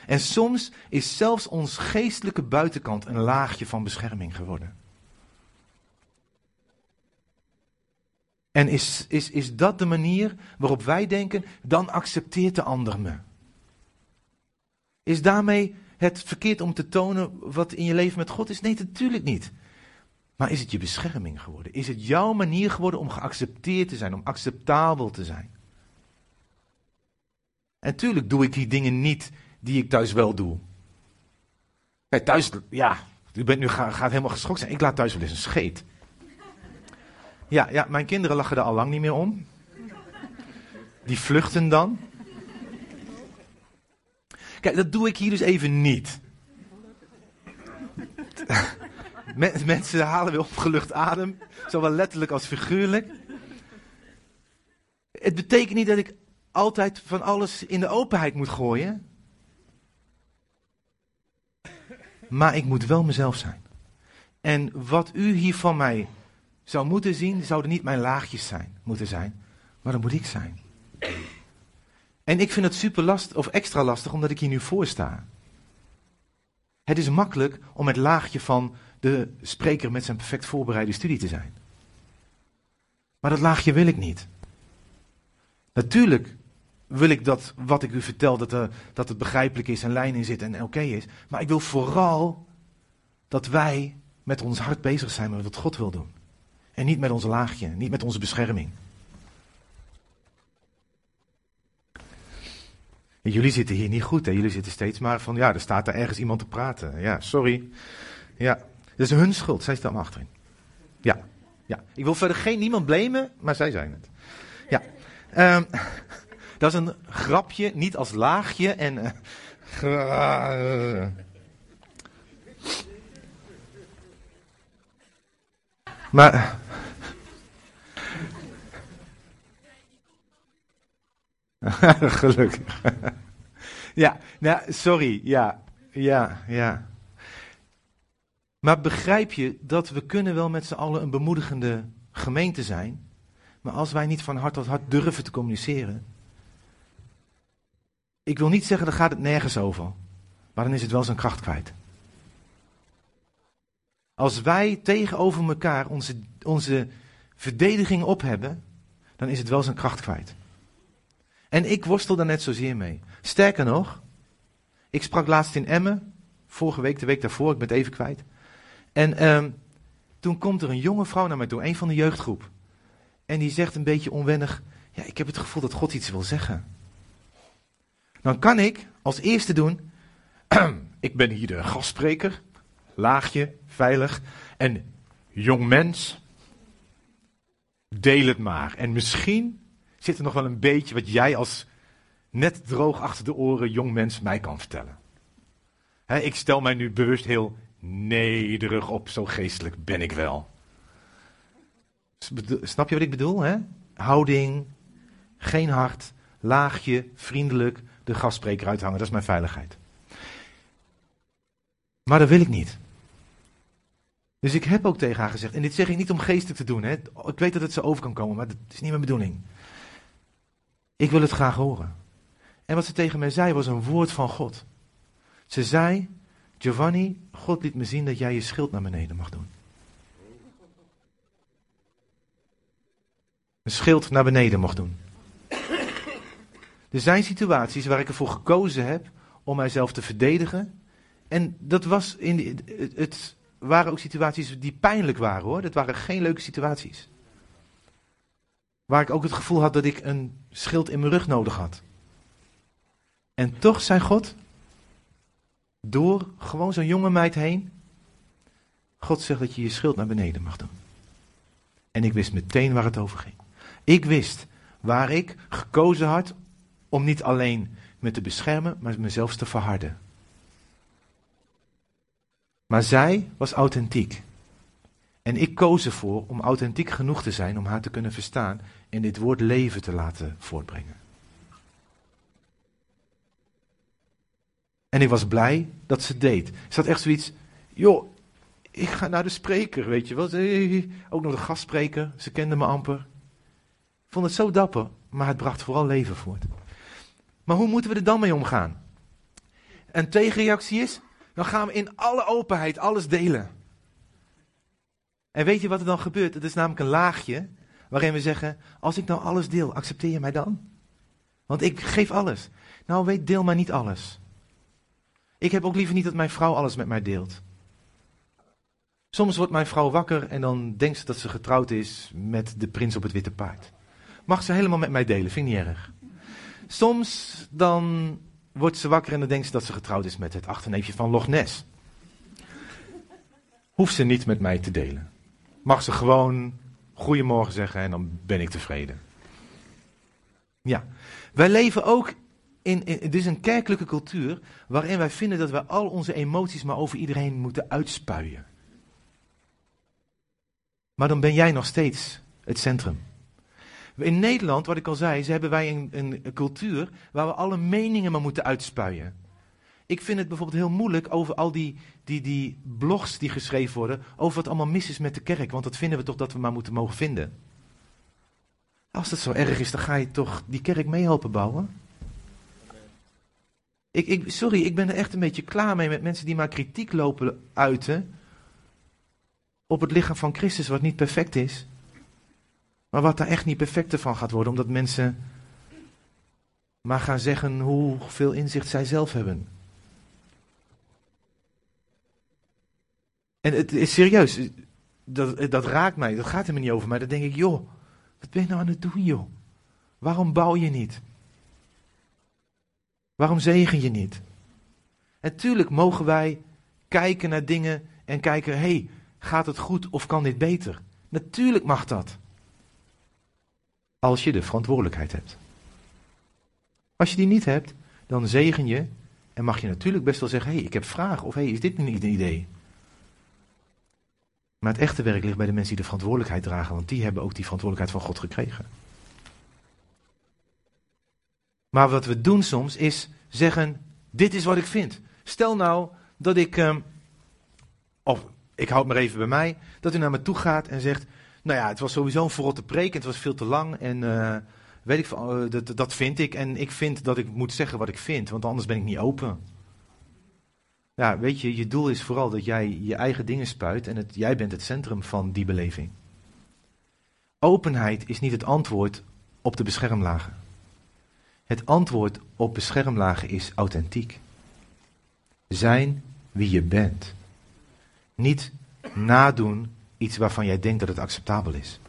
En soms is zelfs ons geestelijke buitenkant een laagje van bescherming geworden. En is, is, is dat de manier waarop wij denken, dan accepteert de ander me? Is daarmee het verkeerd om te tonen wat in je leven met God is? Nee, natuurlijk niet. Maar is het je bescherming geworden? Is het jouw manier geworden om geaccepteerd te zijn, om acceptabel te zijn? En natuurlijk doe ik die dingen niet die ik thuis wel doe. Thuis, ja, u bent nu gaat helemaal geschokt zijn. Ik laat thuis wel eens een scheet. Ja, ja, mijn kinderen lachen er al lang niet meer om. Die vluchten dan. Kijk, dat doe ik hier dus even niet. Mensen halen weer opgelucht adem, zowel letterlijk als figuurlijk. Het betekent niet dat ik altijd van alles in de openheid moet gooien. Maar ik moet wel mezelf zijn. En wat u hier van mij zou moeten zien, zouden niet mijn laagjes zijn, moeten zijn, maar dan moet ik zijn. En ik vind het super lastig, of extra lastig, omdat ik hier nu voor sta. Het is makkelijk om het laagje van de spreker met zijn perfect voorbereide studie te zijn. Maar dat laagje wil ik niet. Natuurlijk wil ik dat wat ik u vertel, dat, er, dat het begrijpelijk is en lijn in zit en oké is. Maar ik wil vooral dat wij met ons hart bezig zijn met wat God wil doen. En niet met ons laagje, niet met onze bescherming. jullie zitten hier niet goed, hè? jullie zitten steeds maar van, ja, er staat daar ergens iemand te praten. Ja, sorry. Ja, dat is hun schuld, zij staan achterin. Ja, ja. Ik wil verder geen, niemand blamen, maar zij zijn het. Ja. Um, dat is een grapje, niet als laagje en... Uh, maar Gelukkig. ja, nou, sorry. Ja, ja, ja. Maar begrijp je dat we kunnen wel met z'n allen een bemoedigende gemeente zijn, maar als wij niet van hart tot hart durven te communiceren. Ik wil niet zeggen, dan gaat het nergens over, maar dan is het wel zijn kracht kwijt. Als wij tegenover elkaar onze, onze verdediging op hebben, dan is het wel zijn kracht kwijt. En ik worstel daar net zozeer mee. Sterker nog, ik sprak laatst in Emmen, vorige week, de week daarvoor, ik ben het even kwijt. En um, Toen komt er een jonge vrouw naar mij toe, een van de jeugdgroep. En die zegt een beetje onwennig: Ja, ik heb het gevoel dat God iets wil zeggen. Dan kan ik als eerste doen: Ik ben hier de gastspreker, laagje, veilig. En jong mens, deel het maar. En misschien zit er nog wel een beetje wat jij als net droog achter de oren jong mens mij kan vertellen. ik stel mij nu bewust heel nederig op, zo geestelijk ben ik wel. Snap je wat ik bedoel? Hè? Houding, geen hart, laagje, vriendelijk, de gastspreker uithangen, dat is mijn veiligheid. Maar dat wil ik niet. Dus ik heb ook tegen haar gezegd, en dit zeg ik niet om geestelijk te doen, hè? ik weet dat het zo over kan komen, maar dat is niet mijn bedoeling. Ik wil het graag horen. En wat ze tegen mij zei was een woord van God. Ze zei, Giovanni, God liet me zien dat jij je schild naar beneden mag doen. Een schild naar beneden mag doen. Er zijn situaties waar ik ervoor gekozen heb om mijzelf te verdedigen. En dat was in het waren ook situaties die pijnlijk waren hoor. Dat waren geen leuke situaties. Waar ik ook het gevoel had dat ik een schild in mijn rug nodig had. En toch zei God, door gewoon zo'n jonge meid heen, God zegt dat je je schild naar beneden mag doen. En ik wist meteen waar het over ging. Ik wist waar ik gekozen had om niet alleen me te beschermen, maar mezelf te verharden. Maar zij was authentiek. En ik koos ervoor om authentiek genoeg te zijn om haar te kunnen verstaan en dit woord leven te laten voortbrengen. En ik was blij dat ze deed. Ze had echt zoiets, joh, ik ga naar de spreker, weet je wel. Ook nog de gastspreker, ze kende me amper. Ik vond het zo dapper, maar het bracht vooral leven voort. Maar hoe moeten we er dan mee omgaan? Een tegenreactie is, dan gaan we in alle openheid alles delen. En weet je wat er dan gebeurt? Het is namelijk een laagje waarin we zeggen: Als ik nou alles deel, accepteer je mij dan? Want ik geef alles. Nou, weet, deel maar niet alles. Ik heb ook liever niet dat mijn vrouw alles met mij deelt. Soms wordt mijn vrouw wakker en dan denkt ze dat ze getrouwd is met de prins op het witte paard. Mag ze helemaal met mij delen, vind ik niet erg. Soms dan wordt ze wakker en dan denkt ze dat ze getrouwd is met het achterneefje van Loch Ness. Hoeft ze niet met mij te delen. Mag ze gewoon goedemorgen zeggen en dan ben ik tevreden. Ja, wij leven ook in, het is een kerkelijke cultuur waarin wij vinden dat wij al onze emoties maar over iedereen moeten uitspuien. Maar dan ben jij nog steeds het centrum. In Nederland, wat ik al zei, hebben wij een, een, cultuur waar we alle meningen maar moeten uitspuien. Ik vind het bijvoorbeeld heel moeilijk over al die, die, die blogs die geschreven worden over wat allemaal mis is met de kerk. Want dat vinden we toch dat we maar moeten mogen vinden. Als dat zo erg is, dan ga je toch die kerk mee helpen bouwen? Ik, ik, sorry, ik ben er echt een beetje klaar mee met mensen die maar kritiek lopen uiten op het lichaam van Christus wat niet perfect is. Maar wat daar echt niet perfecter van gaat worden, omdat mensen maar gaan zeggen hoeveel inzicht zij zelf hebben. En het is serieus, dat, dat raakt mij, dat gaat er me niet over mij. Dan denk ik, joh, wat ben je nou aan het doen, joh? Waarom bouw je niet? Waarom zegen je niet? En tuurlijk mogen wij kijken naar dingen en kijken, hé, hey, gaat het goed of kan dit beter? Natuurlijk mag dat. Als je de verantwoordelijkheid hebt. Als je die niet hebt, dan zegen je en mag je natuurlijk best wel zeggen: hé, hey, ik heb vragen of hé, hey, is dit niet een idee? Maar het echte werk ligt bij de mensen die de verantwoordelijkheid dragen, want die hebben ook die verantwoordelijkheid van God gekregen. Maar wat we doen soms is zeggen: dit is wat ik vind. Stel nou dat ik, um, of ik houd maar even bij mij, dat u naar me toe gaat en zegt: nou ja, het was sowieso een verrotte preek en het was veel te lang. En uh, weet ik, uh, dat, dat vind ik. En ik vind dat ik moet zeggen wat ik vind, want anders ben ik niet open. Ja, weet je, je doel is vooral dat jij je eigen dingen spuit en jij bent het centrum van die beleving. Openheid is niet het antwoord op de beschermlagen. Het antwoord op beschermlagen is authentiek. Zijn wie je bent. Niet nadoen iets waarvan jij denkt dat het acceptabel is.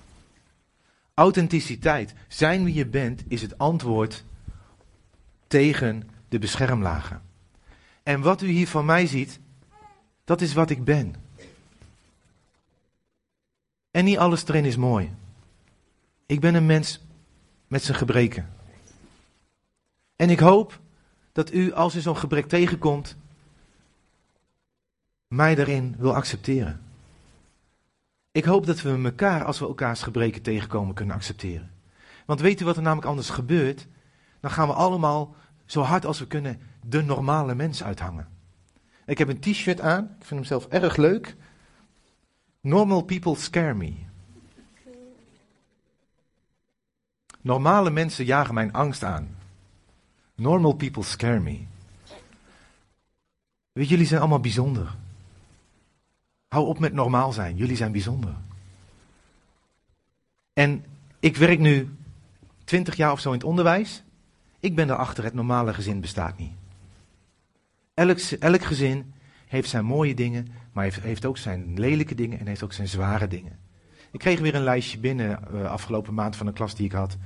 Authenticiteit, zijn wie je bent, is het antwoord tegen de beschermlagen. En wat u hier van mij ziet, dat is wat ik ben. En niet alles erin is mooi. Ik ben een mens met zijn gebreken. En ik hoop dat u, als u zo'n gebrek tegenkomt, mij daarin wil accepteren. Ik hoop dat we elkaar, als we elkaars gebreken tegenkomen, kunnen accepteren. Want weet u wat er namelijk anders gebeurt? Dan gaan we allemaal zo hard als we kunnen de normale mens uithangen. Ik heb een t-shirt aan, ik vind hem zelf erg leuk. Normal people scare me. Normale mensen jagen mijn angst aan. Normal people scare me. Weet jullie zijn allemaal bijzonder. Hou op met normaal zijn. Jullie zijn bijzonder. En ik werk nu twintig jaar of zo in het onderwijs. Ik ben erachter, het normale gezin bestaat niet. Elk, elk gezin heeft zijn mooie dingen, maar heeft, heeft ook zijn lelijke dingen en heeft ook zijn zware dingen. Ik kreeg weer een lijstje binnen uh, afgelopen maand van een klas die ik had.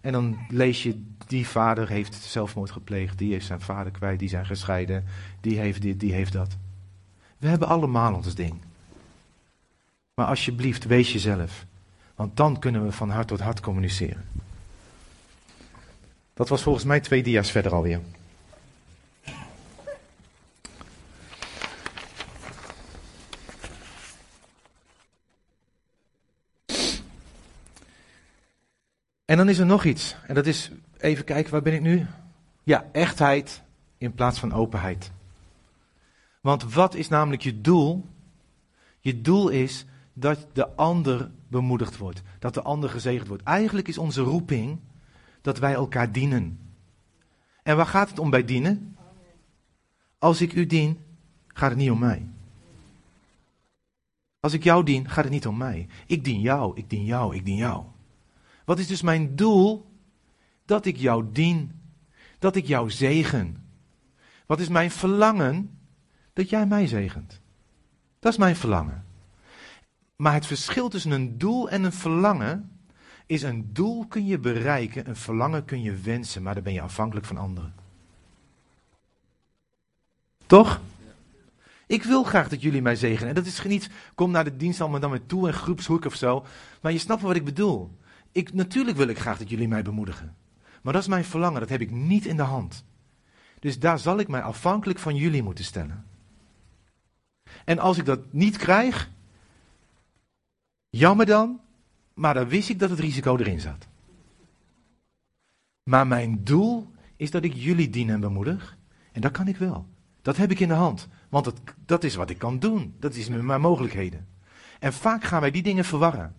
En dan lees je, die vader heeft zelfmoord gepleegd, die heeft zijn vader kwijt, die zijn gescheiden, die heeft dit, die heeft dat. We hebben allemaal ons ding. Maar alsjeblieft, wees jezelf. Want dan kunnen we van hart tot hart communiceren. Dat was volgens mij twee dia's verder alweer. En dan is er nog iets. En dat is, even kijken, waar ben ik nu? Ja, echtheid in plaats van openheid. Want wat is namelijk je doel? Je doel is dat de ander bemoedigd wordt. Dat de ander gezegend wordt. Eigenlijk is onze roeping dat wij elkaar dienen. En waar gaat het om bij dienen? Als ik u dien, gaat het niet om mij. Als ik jou dien, gaat het niet om mij. Ik dien jou, ik dien jou, ik dien jou. Wat is dus mijn doel? Dat ik jou dien. Dat ik jou zegen. Wat is mijn verlangen? Dat jij mij zegent. Dat is mijn verlangen. Maar het verschil tussen een doel en een verlangen is een doel kun je bereiken, een verlangen kun je wensen, maar dan ben je afhankelijk van anderen. Toch? Ik wil graag dat jullie mij zegenen. En dat is niet, kom naar de dienst allemaal dan met toe en groepshoek of zo. Maar je snapt wat ik bedoel. Ik, natuurlijk wil ik graag dat jullie mij bemoedigen. Maar dat is mijn verlangen, dat heb ik niet in de hand. Dus daar zal ik mij afhankelijk van jullie moeten stellen. En als ik dat niet krijg, jammer dan, maar dan wist ik dat het risico erin zat. Maar mijn doel is dat ik jullie dien en bemoedig. En dat kan ik wel. Dat heb ik in de hand. Want dat, dat is wat ik kan doen. Dat is mijn mogelijkheden. En vaak gaan wij die dingen verwarren.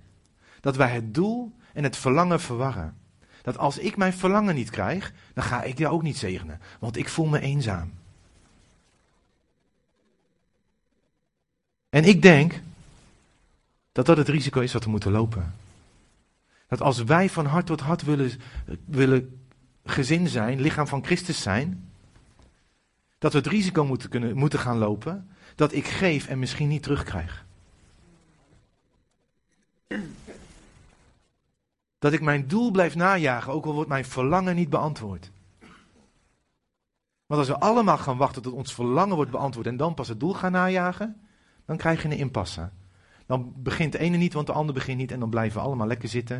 Dat wij het doel en het verlangen verwarren. Dat als ik mijn verlangen niet krijg, dan ga ik jou ook niet zegenen. Want ik voel me eenzaam. En ik denk dat dat het risico is wat we moeten lopen. Dat als wij van hart tot hart willen, willen gezin zijn, lichaam van Christus zijn, dat we het risico moeten, kunnen, moeten gaan lopen dat ik geef en misschien niet terugkrijg. Dat ik mijn doel blijf najagen, ook al wordt mijn verlangen niet beantwoord. Want als we allemaal gaan wachten tot ons verlangen wordt beantwoord en dan pas het doel gaan najagen, dan krijg je een impasse. Dan begint de ene niet, want de ander begint niet. En dan blijven we allemaal lekker zitten.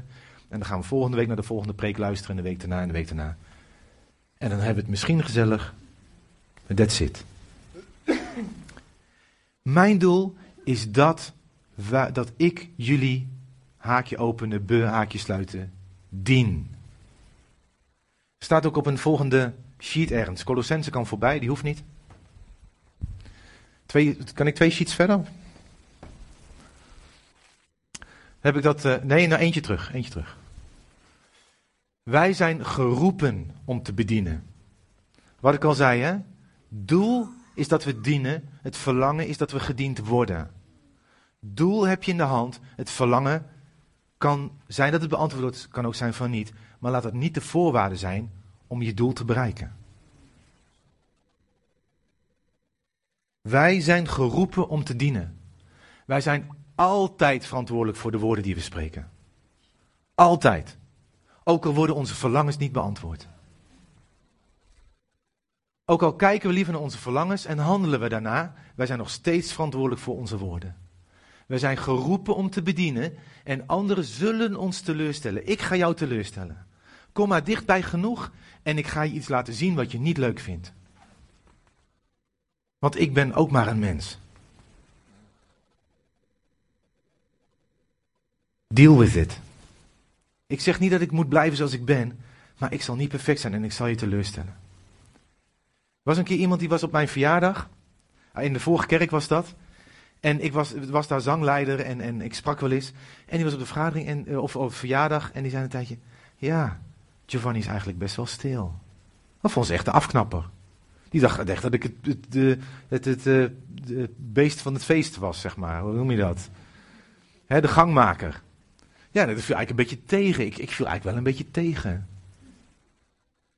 En dan gaan we volgende week naar de volgende preek luisteren. En de week daarna en de week daarna. En dan hebben we het misschien gezellig. That's it. Mijn doel is dat, dat ik jullie, haakje openen, be, haakje sluiten, dien. Staat ook op een volgende sheet ergens. Colossense kan voorbij, die hoeft niet. Twee, kan ik twee sheets verder? Heb ik dat. Uh, nee, nou eentje terug. Eentje terug. Wij zijn geroepen om te bedienen. Wat ik al zei, hè? Doel is dat we dienen. Het verlangen is dat we gediend worden. Doel heb je in de hand. Het verlangen kan zijn dat het beantwoord wordt, kan ook zijn van niet. Maar laat het niet de voorwaarde zijn om je doel te bereiken. Wij zijn geroepen om te dienen. Wij zijn altijd verantwoordelijk voor de woorden die we spreken. Altijd. Ook al worden onze verlangens niet beantwoord. Ook al kijken we liever naar onze verlangens en handelen we daarna, wij zijn nog steeds verantwoordelijk voor onze woorden. We zijn geroepen om te bedienen en anderen zullen ons teleurstellen. Ik ga jou teleurstellen. Kom maar dichtbij genoeg en ik ga je iets laten zien wat je niet leuk vindt. Want ik ben ook maar een mens. Deal with it. Ik zeg niet dat ik moet blijven zoals ik ben, maar ik zal niet perfect zijn en ik zal je teleurstellen. Er was een keer iemand die was op mijn verjaardag. In de vorige kerk was dat. En ik was, was daar zangleider en, en ik sprak wel eens. En die was op de vergadering en, eh, of op verjaardag en die zei een tijdje: Ja, Giovanni is eigenlijk best wel stil. Dat vond ze echt de afknapper. Die dacht echt dat ik het, het, het, het, eh, beest van het feest was, zeg maar. Hoe noem je dat? de gangmaker. Ja, dat viel eigenlijk een beetje tegen. Ik, ik viel eigenlijk wel een beetje tegen.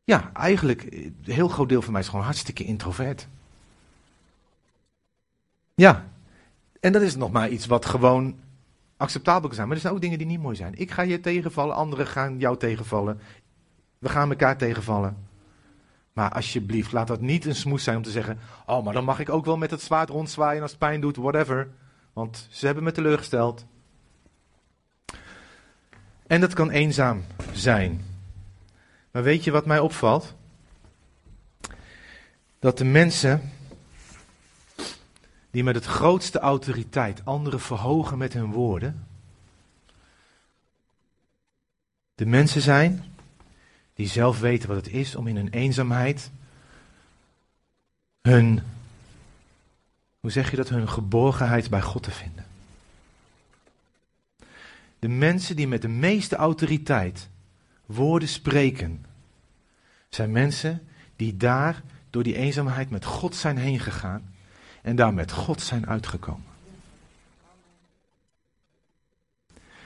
Ja, eigenlijk, een eh, heel groot deel van mij is gewoon hartstikke introvert. Ja, en dat is nog maar iets wat gewoon acceptabel kan zijn. Maar er zijn ook dingen die niet mooi zijn. Ik ga je tegenvallen, anderen gaan jou tegenvallen. We gaan elkaar tegenvallen. Maar alsjeblieft, laat dat niet een smoes zijn om te zeggen: Oh, maar dan mag ik ook wel met het zwaard rondzwaaien als het pijn doet, whatever. Want ze hebben me teleurgesteld. En dat kan eenzaam zijn. Maar weet je wat mij opvalt? Dat de mensen die met het grootste autoriteit anderen verhogen met hun woorden, de mensen zijn die zelf weten wat het is om in hun eenzaamheid hun, hoe zeg je dat, hun geborgenheid bij God te vinden. De mensen die met de meeste autoriteit woorden spreken, zijn mensen die daar door die eenzaamheid met God zijn heen gegaan en daar met God zijn uitgekomen.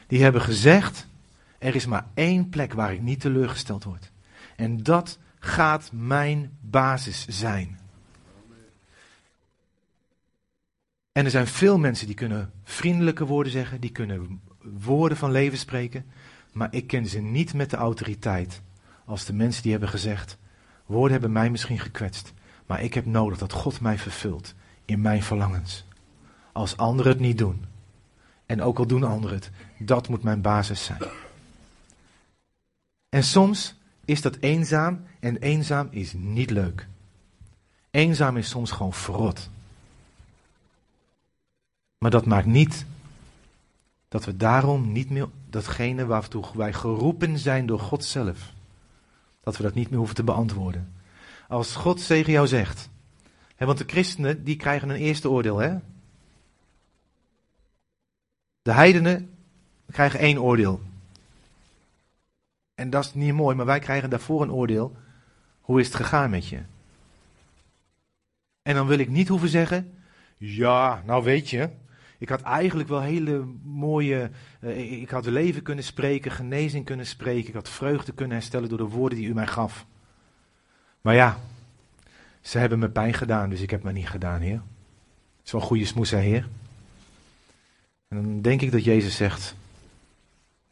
Die hebben gezegd, er is maar één plek waar ik niet teleurgesteld word. En dat gaat mijn basis zijn. En er zijn veel mensen die kunnen vriendelijke woorden zeggen, die kunnen woorden van leven spreken, maar ik ken ze niet met de autoriteit als de mensen die hebben gezegd, woorden hebben mij misschien gekwetst, maar ik heb nodig dat God mij vervult in mijn verlangens. Als anderen het niet doen, en ook al doen anderen het, dat moet mijn basis zijn. En soms is dat eenzaam en eenzaam is niet leuk. Eenzaam is soms gewoon verrot. Maar dat maakt niet dat we daarom niet meer datgene waartoe wij geroepen zijn door God zelf, dat we dat niet meer hoeven te beantwoorden. Als God tegen jou zegt, hè, want de christenen die krijgen een eerste oordeel, hè? De heidenen krijgen één oordeel. En dat is niet mooi, maar wij krijgen daarvoor een oordeel. Hoe is het gegaan met je? En dan wil ik niet hoeven zeggen, ja, nou weet je, ik had eigenlijk wel hele mooie. Uh, ik had leven kunnen spreken, genezing kunnen spreken. Ik had vreugde kunnen herstellen door de woorden die u mij gaf. Maar ja, ze hebben me pijn gedaan, dus ik heb me niet gedaan, Heer. Een goede smoes, hè, Heer. En dan denk ik dat Jezus zegt: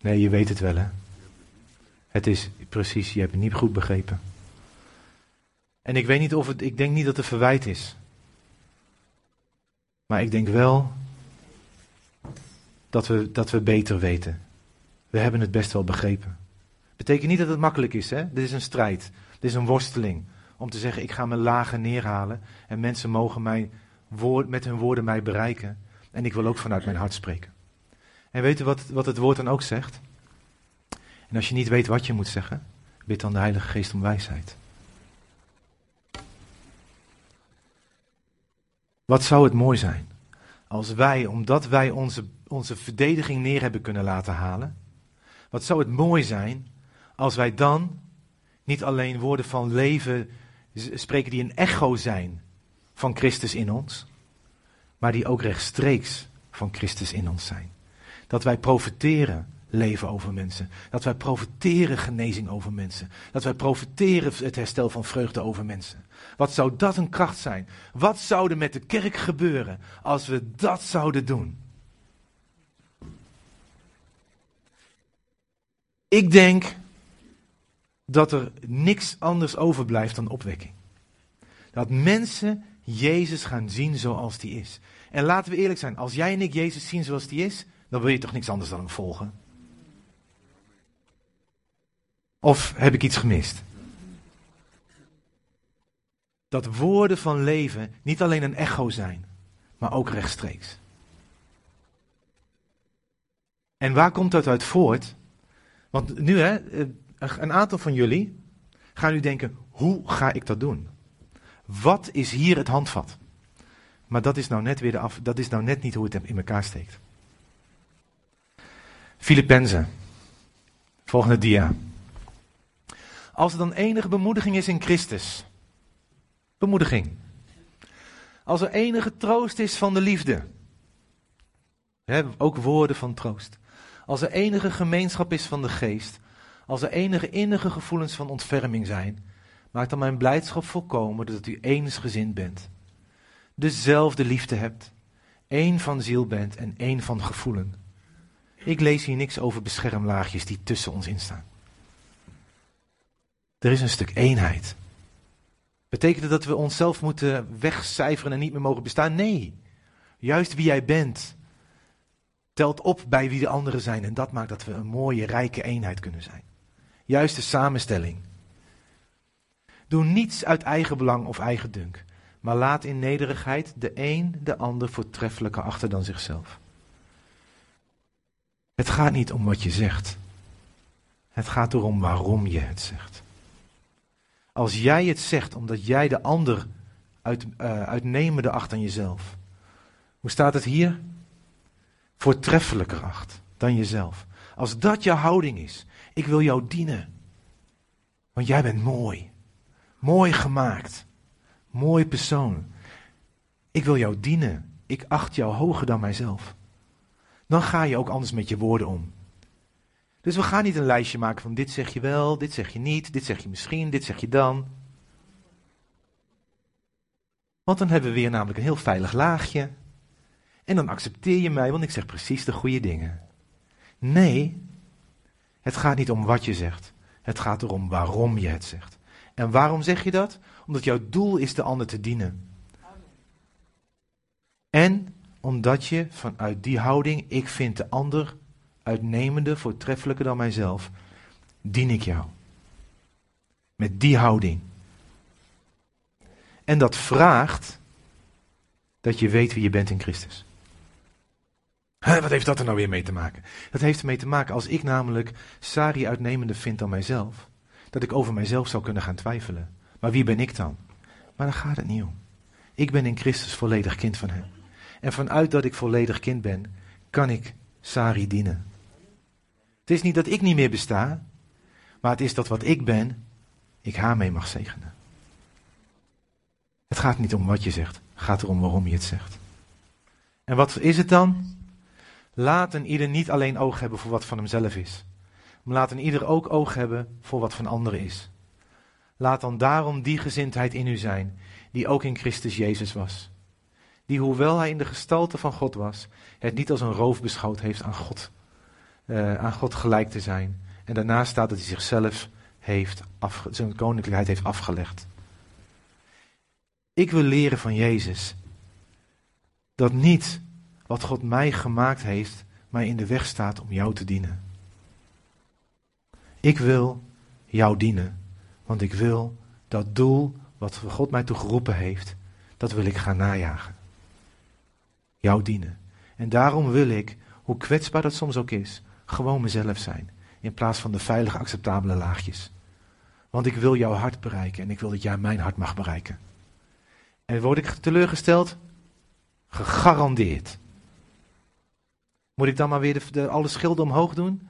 Nee, je weet het wel, hè. Het is precies, je hebt het niet goed begrepen. En ik weet niet of het, ik denk niet dat het verwijt is. Maar ik denk wel dat we, dat we beter weten. We hebben het best wel begrepen. Betekent niet dat het makkelijk is, hè? Dit is een strijd. Dit is een worsteling. Om te zeggen, ik ga mijn lagen neerhalen. En mensen mogen mij woord, met hun woorden mij bereiken. En ik wil ook vanuit mijn hart spreken. En weet u wat, wat het woord dan ook zegt? En als je niet weet wat je moet zeggen, bid dan de Heilige Geest om wijsheid. Wat zou het mooi zijn als wij, omdat wij onze, onze verdediging neer hebben kunnen laten halen, wat zou het mooi zijn als wij dan niet alleen woorden van leven spreken die een echo zijn van Christus in ons, maar die ook rechtstreeks van Christus in ons zijn. Dat wij profiteren leven over mensen. Dat wij profiteren genezing over mensen. Dat wij profiteren het herstel van vreugde over mensen. Wat zou dat een kracht zijn? Wat zou er met de kerk gebeuren als we dat zouden doen? Ik denk dat er niks anders overblijft dan opwekking. Dat mensen Jezus gaan zien zoals die is. En laten we eerlijk zijn, als jij en ik Jezus zien zoals die is, dan wil je toch niks anders dan hem volgen? Of heb ik iets gemist? Dat woorden van leven niet alleen een echo zijn, maar ook rechtstreeks. En waar komt dat uit voort? Want nu, hè, eh, een aantal van jullie gaan nu denken: hoe ga ik dat doen? Wat is hier het handvat? Maar dat is nou net, weer de af, dat is nou net niet hoe het in elkaar steekt. Filippenzen. Volgende dia. Als er dan enige bemoediging is in Christus. Bemoediging. Als er enige troost is van de liefde. ook woorden van troost. Als er enige gemeenschap is van de geest. Als er enige innige gevoelens van ontferming zijn. Maakt dan mijn blijdschap volkomen dat u eensgezind bent. Dezelfde liefde hebt. één van ziel bent en één van gevoelen. Ik lees hier niks over beschermlaagjes die tussen ons instaan. Er is een stuk eenheid. Betekent dat we onszelf moeten wegcijferen en niet meer mogen bestaan? Nee. Juist wie jij bent, telt op bij wie de anderen zijn. En dat maakt dat we een mooie, rijke eenheid kunnen zijn. Juist de samenstelling. Doe niets uit eigen belang of eigen dunk, maar laat in nederigheid de een de ander voortreffelijker achter dan zichzelf. Het gaat niet om wat je zegt. Het gaat erom waarom je het zegt. Als jij het zegt omdat jij de ander uit, uh, uitnemende acht aan jezelf. Hoe staat het hier? Voortreffelijker acht dan jezelf. Als dat jouw houding is. Ik wil jou dienen. Want jij bent mooi. Mooi gemaakt. Mooi persoon. Ik wil jou dienen. Ik acht jou hoger dan mijzelf. Dan ga je ook anders met je woorden om. Dus we gaan niet een lijstje maken van dit zeg je wel, dit zeg je niet, dit zeg je misschien, dit zeg je dan. Want dan hebben we weer namelijk een heel veilig laagje. En dan accepteer je mij, want ik zeg precies de goede dingen. Nee, het gaat niet om wat je zegt. Het gaat erom waarom je het zegt. En waarom zeg je dat? Omdat jouw doel is de ander te dienen. En omdat je vanuit die houding, ik vind de ander uitnemende, voortreffelijker dan mijzelf, dien ik jou. Met die houding. En dat vraagt dat je weet wie je bent in Christus. Wat heeft dat er nou weer mee te maken? Dat heeft ermee te maken als ik namelijk Sari uitnemender vind dan mijzelf, dat ik over mijzelf zou kunnen gaan twijfelen. Maar wie ben ik dan? Maar daar gaat het niet om. Ik ben in Christus volledig kind van Hem. En vanuit dat ik volledig kind ben, kan ik Sari dienen. Het is niet dat ik niet meer besta, maar het is dat wat ik ben, ik haar mee mag zegenen. Het gaat niet om wat je zegt, het gaat erom waarom je het zegt. En wat is het dan? Laat een ieder niet alleen oog hebben voor wat van hemzelf is, maar laat een ieder ook oog hebben voor wat van anderen is. Laat dan daarom die gezindheid in u zijn, die ook in Christus Jezus was. Die, hoewel hij in de gestalte van God was, het niet als een roof beschouwd heeft aan God uh, aan God gelijk te zijn. En daarna staat dat hij zichzelf heeft zijn koninklijkheid heeft afgelegd. Ik wil leren van Jezus dat niet wat God mij gemaakt heeft, mij in de weg staat om jou te dienen. Ik wil jou dienen, want ik wil dat doel wat God mij toe geroepen heeft, dat wil ik gaan najagen. Jou dienen. En daarom wil ik, hoe kwetsbaar dat soms ook is, gewoon mezelf zijn. In plaats van de veilige, acceptabele laagjes. Want ik wil jouw hart bereiken en ik wil dat jij mijn hart mag bereiken. En word ik teleurgesteld? Gegarandeerd. Moet ik dan maar weer de, alle schilden omhoog doen?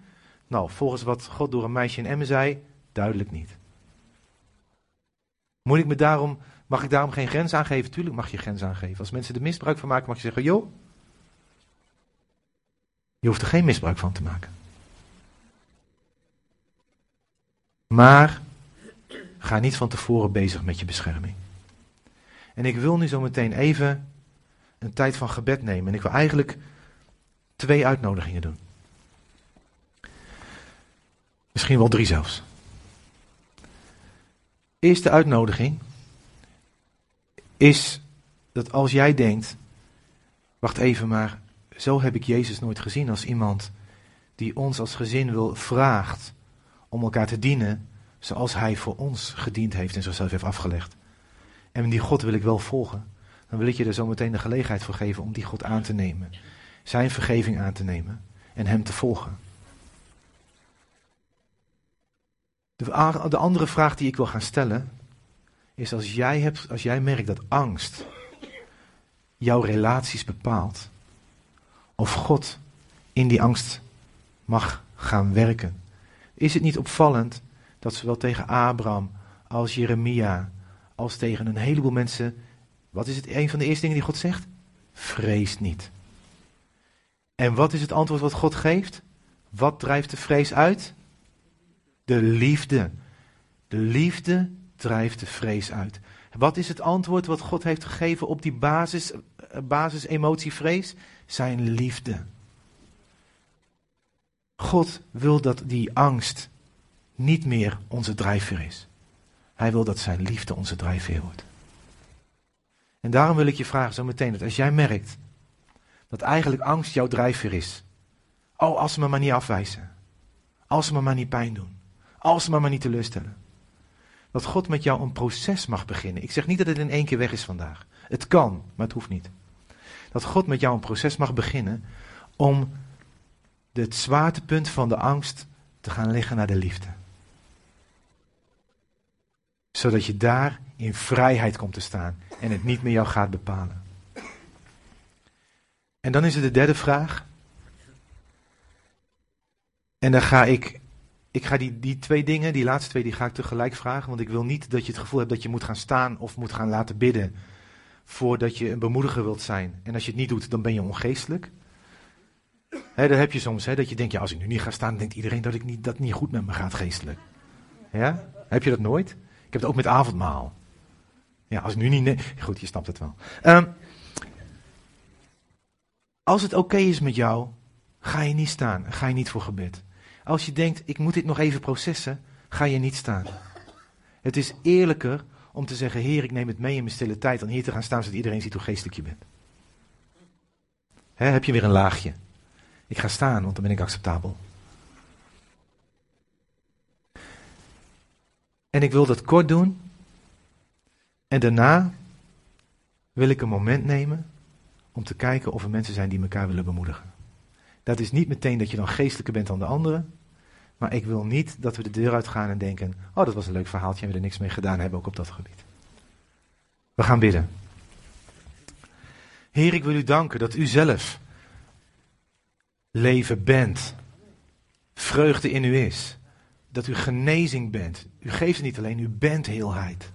Nou, volgens wat God door een meisje in Emmen zei, duidelijk niet. Moet ik me daarom, mag ik daarom geen grens aangeven? Tuurlijk mag je grens aangeven. Als mensen er misbruik van maken, mag je zeggen, joh, je hoeft er geen misbruik van te maken. Maar ga niet van tevoren bezig met je bescherming. En ik wil nu zo meteen even een tijd van gebed nemen. En ik wil eigenlijk twee uitnodigingen doen. Misschien wel drie zelfs. Eerste uitnodiging is dat als jij denkt, wacht even maar, zo heb ik Jezus nooit gezien als iemand die ons als gezin wil vraagt om elkaar te dienen zoals Hij voor ons gediend heeft en zichzelf heeft afgelegd. En die God wil ik wel volgen. Dan wil ik je er zo meteen de gelegenheid voor geven om die God aan te nemen. Zijn vergeving aan te nemen en Hem te volgen. De, de andere vraag die ik wil gaan stellen is als jij, hebt, als jij merkt dat angst jouw relaties bepaalt, of God in die angst mag gaan werken. Is het niet opvallend dat zowel tegen Abraham als Jeremia, als tegen een heleboel mensen, wat is het een van de eerste dingen die God zegt? Vrees niet. En wat is het antwoord wat God geeft? Wat drijft de vrees uit? De liefde. De liefde drijft de vrees uit. Wat is het antwoord wat God heeft gegeven op die basis, eh, basis emotie vrees? Zijn liefde. God wil dat die angst niet meer onze drijfveer is. Hij wil dat zijn liefde onze drijfveer wordt. En daarom wil ik je vragen zo meteen dat als jij merkt dat eigenlijk angst jouw drijfveer is. Oh, als ze me maar niet afwijzen. Als ze me maar niet pijn doen. Als ze me maar niet teleurstellen. Dat God met jou een proces mag beginnen. Ik zeg niet dat het in één keer weg is vandaag. Het kan, maar het hoeft niet. Dat God met jou een proces mag beginnen om het zwaartepunt van de angst te gaan liggen naar de liefde. Zodat je daar in vrijheid komt te staan en het niet meer jou gaat bepalen. En dan is er de derde vraag. En dan ga ik, ik ga die, die twee dingen, die laatste twee, die ga ik tegelijk vragen. Want ik wil niet dat je het gevoel hebt dat je moet gaan staan of moet gaan laten bidden. Voordat je een bemoediger wilt zijn. En als je het niet doet, dan ben je ongeestelijk. He, dat heb je soms, he, dat je denkt, ja, als ik nu niet ga staan, denkt iedereen dat, ik niet, dat niet goed met me gaat geestelijk. Ja? Heb je dat nooit? Ik heb het ook met avondmaal. Ja, als ik nu niet... Goed, je snapt het wel. Um, als het oké is met jou, ga je niet staan. Ga je niet voor gebed. Als je denkt, ik moet dit nog even processen, ga je niet staan. Het is eerlijker om te zeggen, Heer, ik neem het mee in mijn stille tijd, dan hier te gaan staan zodat iedereen ziet hoe geestelijk je bent. heb je weer een laagje. Ik ga staan, want dan ben ik acceptabel. En ik wil dat kort doen. En daarna wil ik een moment nemen om te kijken of er mensen zijn die elkaar willen bemoedigen. Dat is niet meteen dat je dan geestelijker bent dan de anderen. Maar ik wil niet dat we de deur uitgaan en denken: Oh, dat was een leuk verhaaltje en we er niks mee gedaan hebben, ook op dat gebied. We gaan bidden. Heer, ik wil u danken dat u zelf leven bent. Vreugde in u is. Dat u genezing bent. U geeft het niet alleen, u bent heelheid.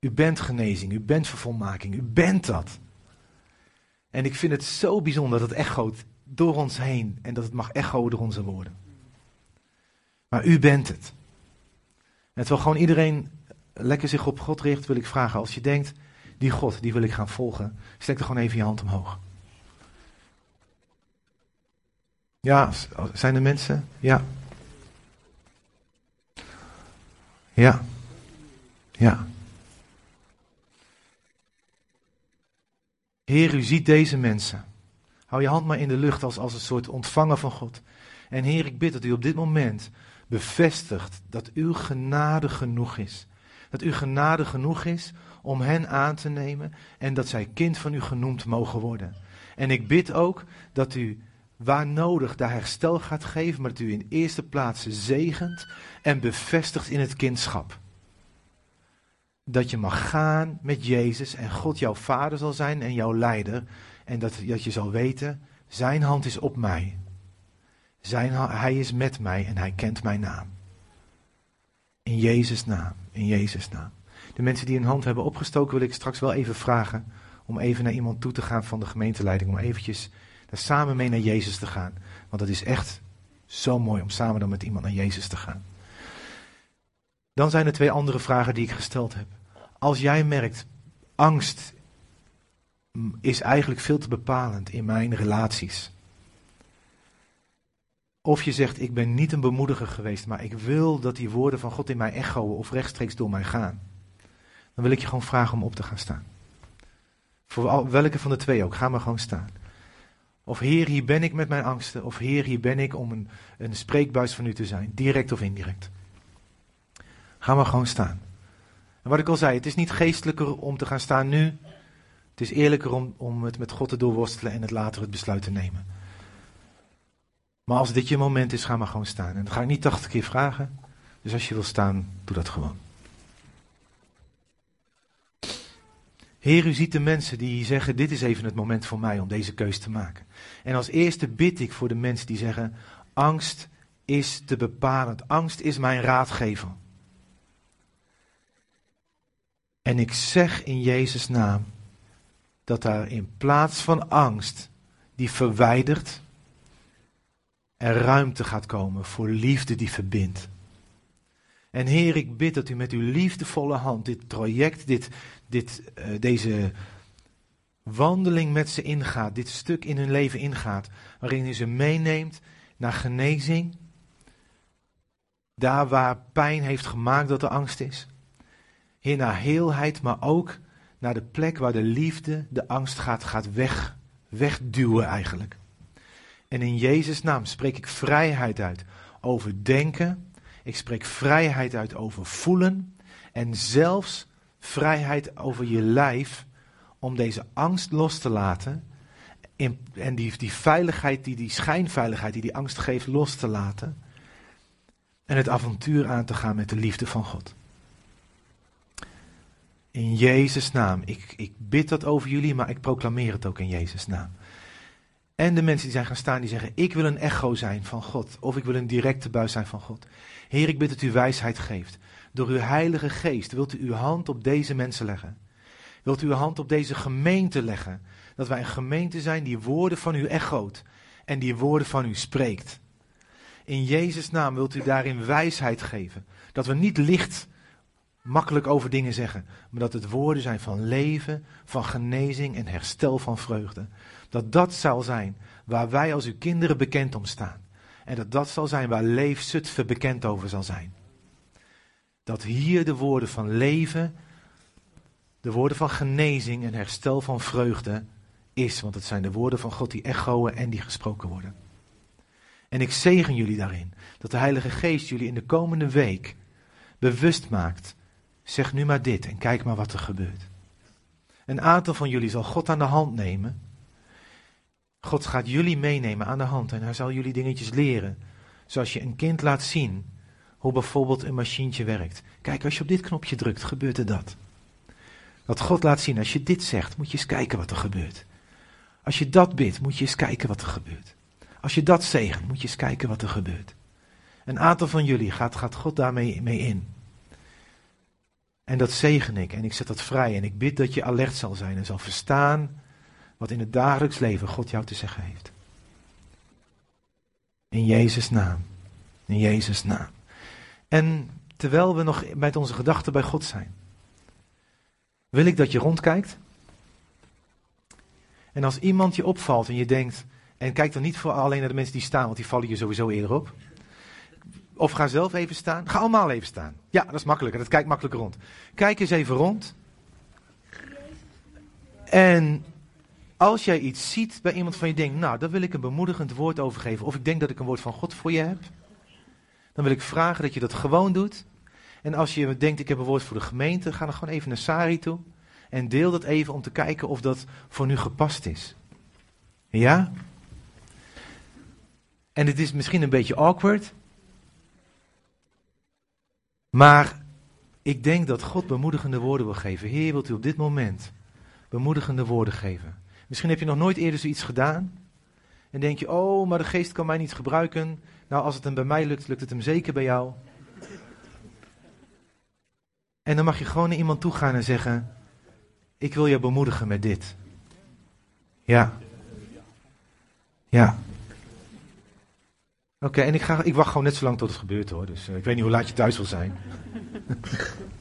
U bent genezing, u bent vervolmaking, u bent dat. En ik vind het zo bijzonder dat het echoot door ons heen en dat het mag echoen door onze woorden. Maar u bent het. En terwijl gewoon iedereen lekker zich op God richt, wil ik vragen, als je denkt, die God, die wil ik gaan volgen, steek er gewoon even je hand omhoog. Ja, zijn er mensen? Ja. Ja. Ja. Heer, u ziet deze mensen. Hou je hand maar in de lucht als, als een soort ontvanger van God. En Heer, ik bid dat u op dit moment bevestigt dat uw genade genoeg is. Dat uw genade genoeg is om hen aan te nemen en dat zij kind van u genoemd mogen worden. En ik bid ook dat u waar nodig daar herstel gaat geven, maar dat u in eerste plaats zegent en bevestigt in het kindschap dat je mag gaan met Jezus en God jouw vader zal zijn en jouw leider. En dat, dat je zal weten, zijn hand is op mij. Zijn, hij is met mij en hij kent mijn naam. In Jezus' naam, in Jezus' naam. De mensen die een hand hebben opgestoken wil ik straks wel even vragen om even naar iemand toe te gaan van de gemeenteleiding. Om eventjes daar samen mee naar Jezus te gaan. Want het is echt zo mooi om samen dan met iemand naar Jezus te gaan. Dan zijn er twee andere vragen die ik gesteld heb. Als jij merkt, angst is eigenlijk veel te bepalend in mijn relaties. Of je zegt, ik ben niet een bemoediger geweest, maar ik wil dat die woorden van God in mij echoen of rechtstreeks door mij gaan. Dan wil ik je gewoon vragen om op te gaan staan. Voor welke van de twee ook, ga maar gewoon staan. Of Heer, hier ben ik met mijn angsten. Of Heer, hier ben ik om een, een spreekbuis van u te zijn, direct of indirect. Ga maar gewoon staan. En wat ik al zei, het is niet geestelijker om te gaan staan nu. Het is eerlijker om, om het met God te doorworstelen en het later het besluit te nemen. Maar als dit je moment is, ga maar gewoon staan. En dat ga ik niet 80 keer vragen. Dus als je wil staan, doe dat gewoon. Heer, u ziet de mensen die zeggen: Dit is even het moment voor mij om deze keus te maken. En als eerste bid ik voor de mensen die zeggen: Angst is te bepalend. Angst is mijn raadgever. En ik zeg in Jezus' naam dat daar in plaats van angst die verwijdert, er ruimte gaat komen voor liefde die verbindt. En Heer, ik bid dat u met uw liefdevolle hand dit traject, dit, dit, uh, deze wandeling met ze ingaat, dit stuk in hun leven ingaat, waarin u ze meeneemt naar genezing, daar waar pijn heeft gemaakt dat er angst is. Heer, naar heelheid, maar ook naar de plek waar de liefde de angst gaat, gaat weg, wegduwen eigenlijk. En in Jezus' naam spreek ik vrijheid uit over denken. Ik spreek vrijheid uit over voelen. En zelfs vrijheid over je lijf om deze angst los te laten. en die, die veiligheid, die, die schijnveiligheid die die angst geeft, los te laten. En het avontuur aan te gaan met de liefde van God. In Jezus' naam. Ik, ik bid dat over jullie, maar ik proclameer het ook in Jezus' naam. En de mensen die zijn gaan staan, die zeggen: Ik wil een echo zijn van God. Of ik wil een directe buis zijn van God. Heer, ik bid dat u wijsheid geeft. Door uw Heilige Geest wilt u uw hand op deze mensen leggen. Wilt u uw hand op deze gemeente leggen. Dat wij een gemeente zijn die woorden van u echoot. En die woorden van u spreekt. In Jezus' naam wilt u daarin wijsheid geven. Dat we niet licht makkelijk over dingen zeggen. Maar dat het woorden zijn van leven, van genezing en herstel van vreugde. Dat dat zal zijn waar wij als uw kinderen bekend om staan. En dat dat zal zijn waar Leef Zutphen bekend over zal zijn. Dat hier de woorden van leven, de woorden van genezing en herstel van vreugde is. Want het zijn de woorden van God die echoen en die gesproken worden. En ik zegen jullie daarin. Dat de Heilige Geest jullie in de komende week bewust maakt. Zeg nu maar dit en kijk maar wat er gebeurt. Een aantal van jullie zal God aan de hand nemen God gaat jullie meenemen aan de hand en hij zal jullie dingetjes leren. Zoals je een kind laat zien hoe bijvoorbeeld een machientje werkt. Kijk, als je op dit knopje drukt, gebeurt er dat. Dat God laat zien, als je dit zegt, moet je eens kijken wat er gebeurt. Als je dat bidt, moet je eens kijken wat er gebeurt. Als je dat zegt, moet je eens kijken wat er gebeurt. Een aantal van jullie gaat, gaat God daarmee mee in. En dat zegen ik en ik zet dat vrij en ik bid dat je alert zal zijn en zal verstaan wat in het dagelijks leven God jou te zeggen heeft. In Jezus' naam. In Jezus' naam. En terwijl we nog met onze gedachten bij God zijn, wil ik dat je rondkijkt. En als iemand je opvalt en je denkt, en kijk dan niet voor alleen naar de mensen die staan, want die vallen je sowieso eerder op. Of ga zelf even staan. Ga allemaal even staan. Ja, dat is makkelijker. Dat kijkt makkelijker rond. Kijk eens even rond. En als jij iets ziet bij iemand van je denkt, nou, daar wil ik een bemoedigend woord over geven. Of ik denk dat ik een woord van God voor je heb. Dan wil ik vragen dat je dat gewoon doet. En als je denkt, ik heb een woord voor de gemeente, ga dan gewoon even naar Sari toe. En deel dat even om te kijken of dat voor nu gepast is. Ja? En het is misschien een beetje awkward. Maar ik denk dat God bemoedigende woorden wil geven. Heer, wilt u op dit moment bemoedigende woorden geven? Misschien heb je nog nooit eerder zoiets gedaan. En denk je, oh, maar de geest kan mij niet gebruiken. Nou, als het hem bij mij lukt, lukt het hem zeker bij jou. En dan mag je gewoon naar iemand toe gaan en zeggen: Ik wil je bemoedigen met dit. Ja. Ja. Oké, en ik, ga, ik wacht gewoon net zo lang tot het gebeurt hoor. Dus uh, ik weet niet hoe laat je thuis wil zijn.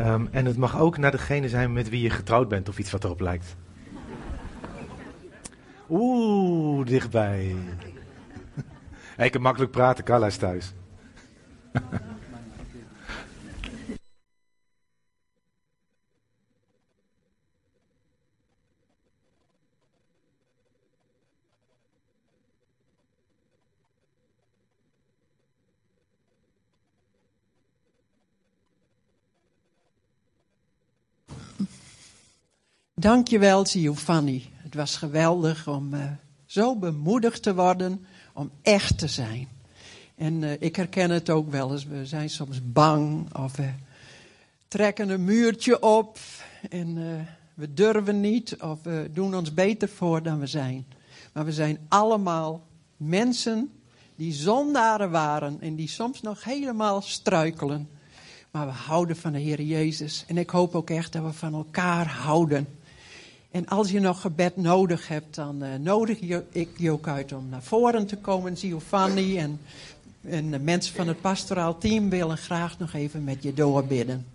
Ehm, en het mag ook naar degene zijn met wie je getrouwd bent of iets wat erop lijkt. Oeh, dichtbij. ik makkelijk praten, Carla is thuis.
Dankjewel, Giovanni. Het was geweldig om uh, zo bemoedigd te worden om echt te zijn. En uh, ik herken het ook wel eens. We zijn soms bang of we trekken een muurtje op en uh, we durven niet of we doen ons beter voor dan we zijn. Maar we zijn allemaal mensen die zondaren waren en die soms nog helemaal struikelen. Maar we houden van de Heer Jezus. En ik hoop ook echt dat we van elkaar houden. En als je nog gebed nodig hebt, dan uh, nodig je, ik je ook uit om naar voren te komen. Giovanni en, en de mensen van het pastoraal team willen graag nog even met je doorbidden.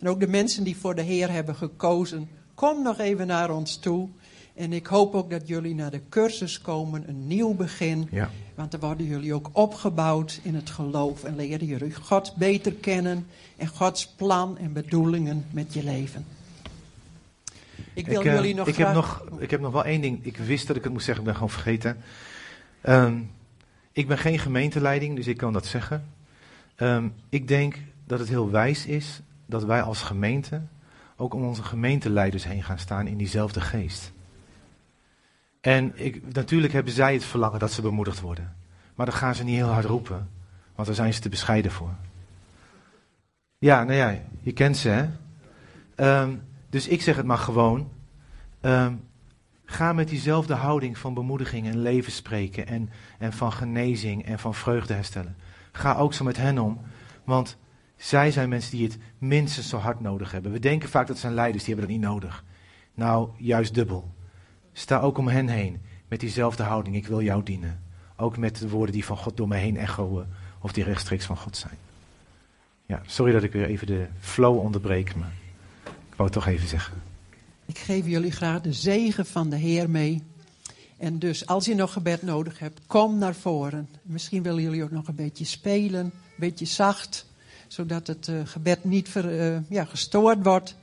En ook de mensen die voor de Heer hebben gekozen, kom nog even naar ons toe. En ik hoop ook dat jullie naar de cursus komen, een nieuw begin. Ja. Want dan worden jullie ook opgebouwd in het geloof en leren jullie God beter kennen en Gods plan en bedoelingen met je leven.
Ik wil uh, jullie nog ik Heb nog, ik heb nog wel één ding. Ik wist dat ik het moest zeggen, ik ben gewoon vergeten. Um, ik ben geen gemeenteleiding, dus ik kan dat zeggen. Um, ik denk dat het heel wijs is dat wij als gemeente ook om onze gemeenteleiders heen gaan staan in diezelfde geest. En ik, natuurlijk hebben zij het verlangen dat ze bemoedigd worden. Maar dan gaan ze niet heel hard roepen, want daar zijn ze te bescheiden voor. Ja, nou ja, je kent ze hè. Um, dus ik zeg het maar gewoon. Um, ga met diezelfde houding van bemoediging en leven spreken. En, en van genezing en van vreugde herstellen. Ga ook zo met hen om. Want zij zijn mensen die het minstens zo hard nodig hebben. We denken vaak dat zijn leiders, die hebben dat niet nodig. Nou, juist dubbel. Sta ook om hen heen met diezelfde houding. Ik wil jou dienen. Ook met de woorden die van God door mij heen echoen. Of die rechtstreeks van God zijn. Ja, sorry dat ik weer even de flow onderbreek. Maar wou toch even zeggen.
Ik geef jullie graag de zegen van de Heer mee. En dus als je nog gebed nodig hebt, kom naar voren. Misschien willen jullie ook nog een beetje spelen, een beetje zacht, zodat het uh, gebed niet ver, uh, ja, gestoord wordt.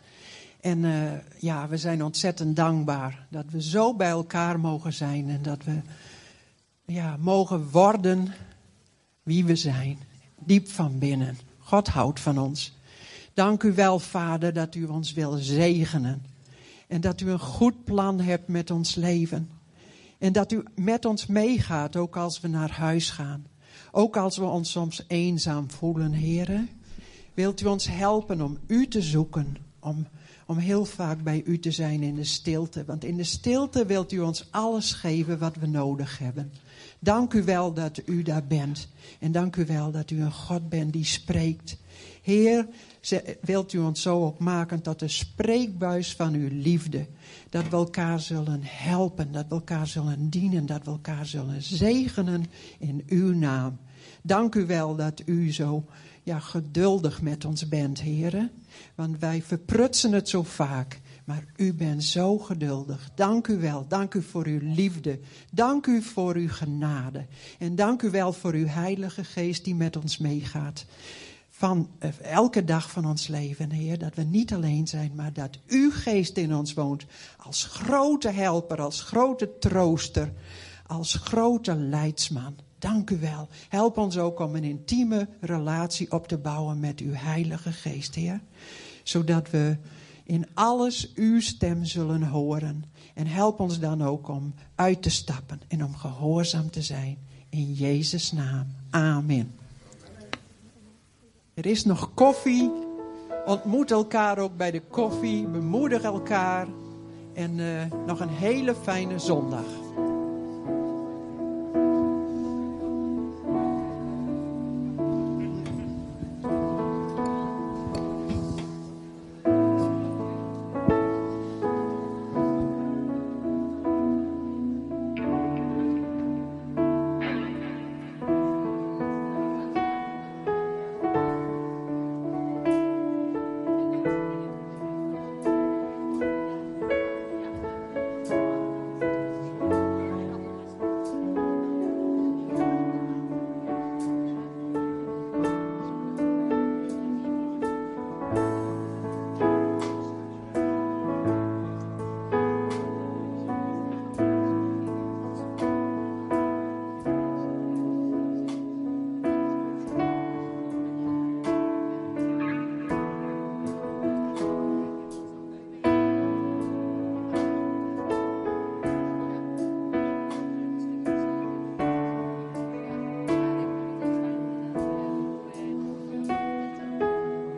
En uh, ja, we zijn ontzettend dankbaar dat we zo bij elkaar mogen zijn en dat we ja, mogen worden wie we zijn, diep van binnen. God houdt van ons. Dank u wel, Vader, dat u ons wil zegenen. En dat u een goed plan hebt met ons leven. En dat u met ons meegaat, ook als we naar huis gaan. Ook als we ons soms eenzaam voelen, heren. Wilt u ons helpen om u te zoeken, om, om heel vaak bij u te zijn in de stilte. Want in de stilte wilt u ons alles geven wat we nodig hebben. Dank u wel dat u daar bent. En dank u wel dat u een God bent die spreekt. Heer, wilt u ons zo ook maken tot de spreekbuis van uw liefde. Dat we elkaar zullen helpen, dat we elkaar zullen dienen, dat we elkaar zullen zegenen in uw naam. Dank u wel dat u zo ja, geduldig met ons bent, heren. Want wij verprutsen het zo vaak. Maar u bent zo geduldig. Dank u wel. Dank u voor uw liefde. Dank u voor uw genade. En dank u wel voor uw Heilige Geest die met ons meegaat van eh, elke dag van ons leven, Heer, dat we niet alleen zijn, maar dat uw geest in ons woont als grote helper, als grote trooster, als grote leidsman. Dank u wel. Help ons ook om een intieme relatie op te bouwen met uw Heilige Geest, Heer. Zodat we in alles uw stem zullen horen. En help ons dan ook om uit te stappen en om gehoorzaam te zijn. In Jezus' naam. Amen. Er is nog koffie. Ontmoet elkaar ook bij de koffie. Bemoedig elkaar. En uh, nog een hele fijne zondag.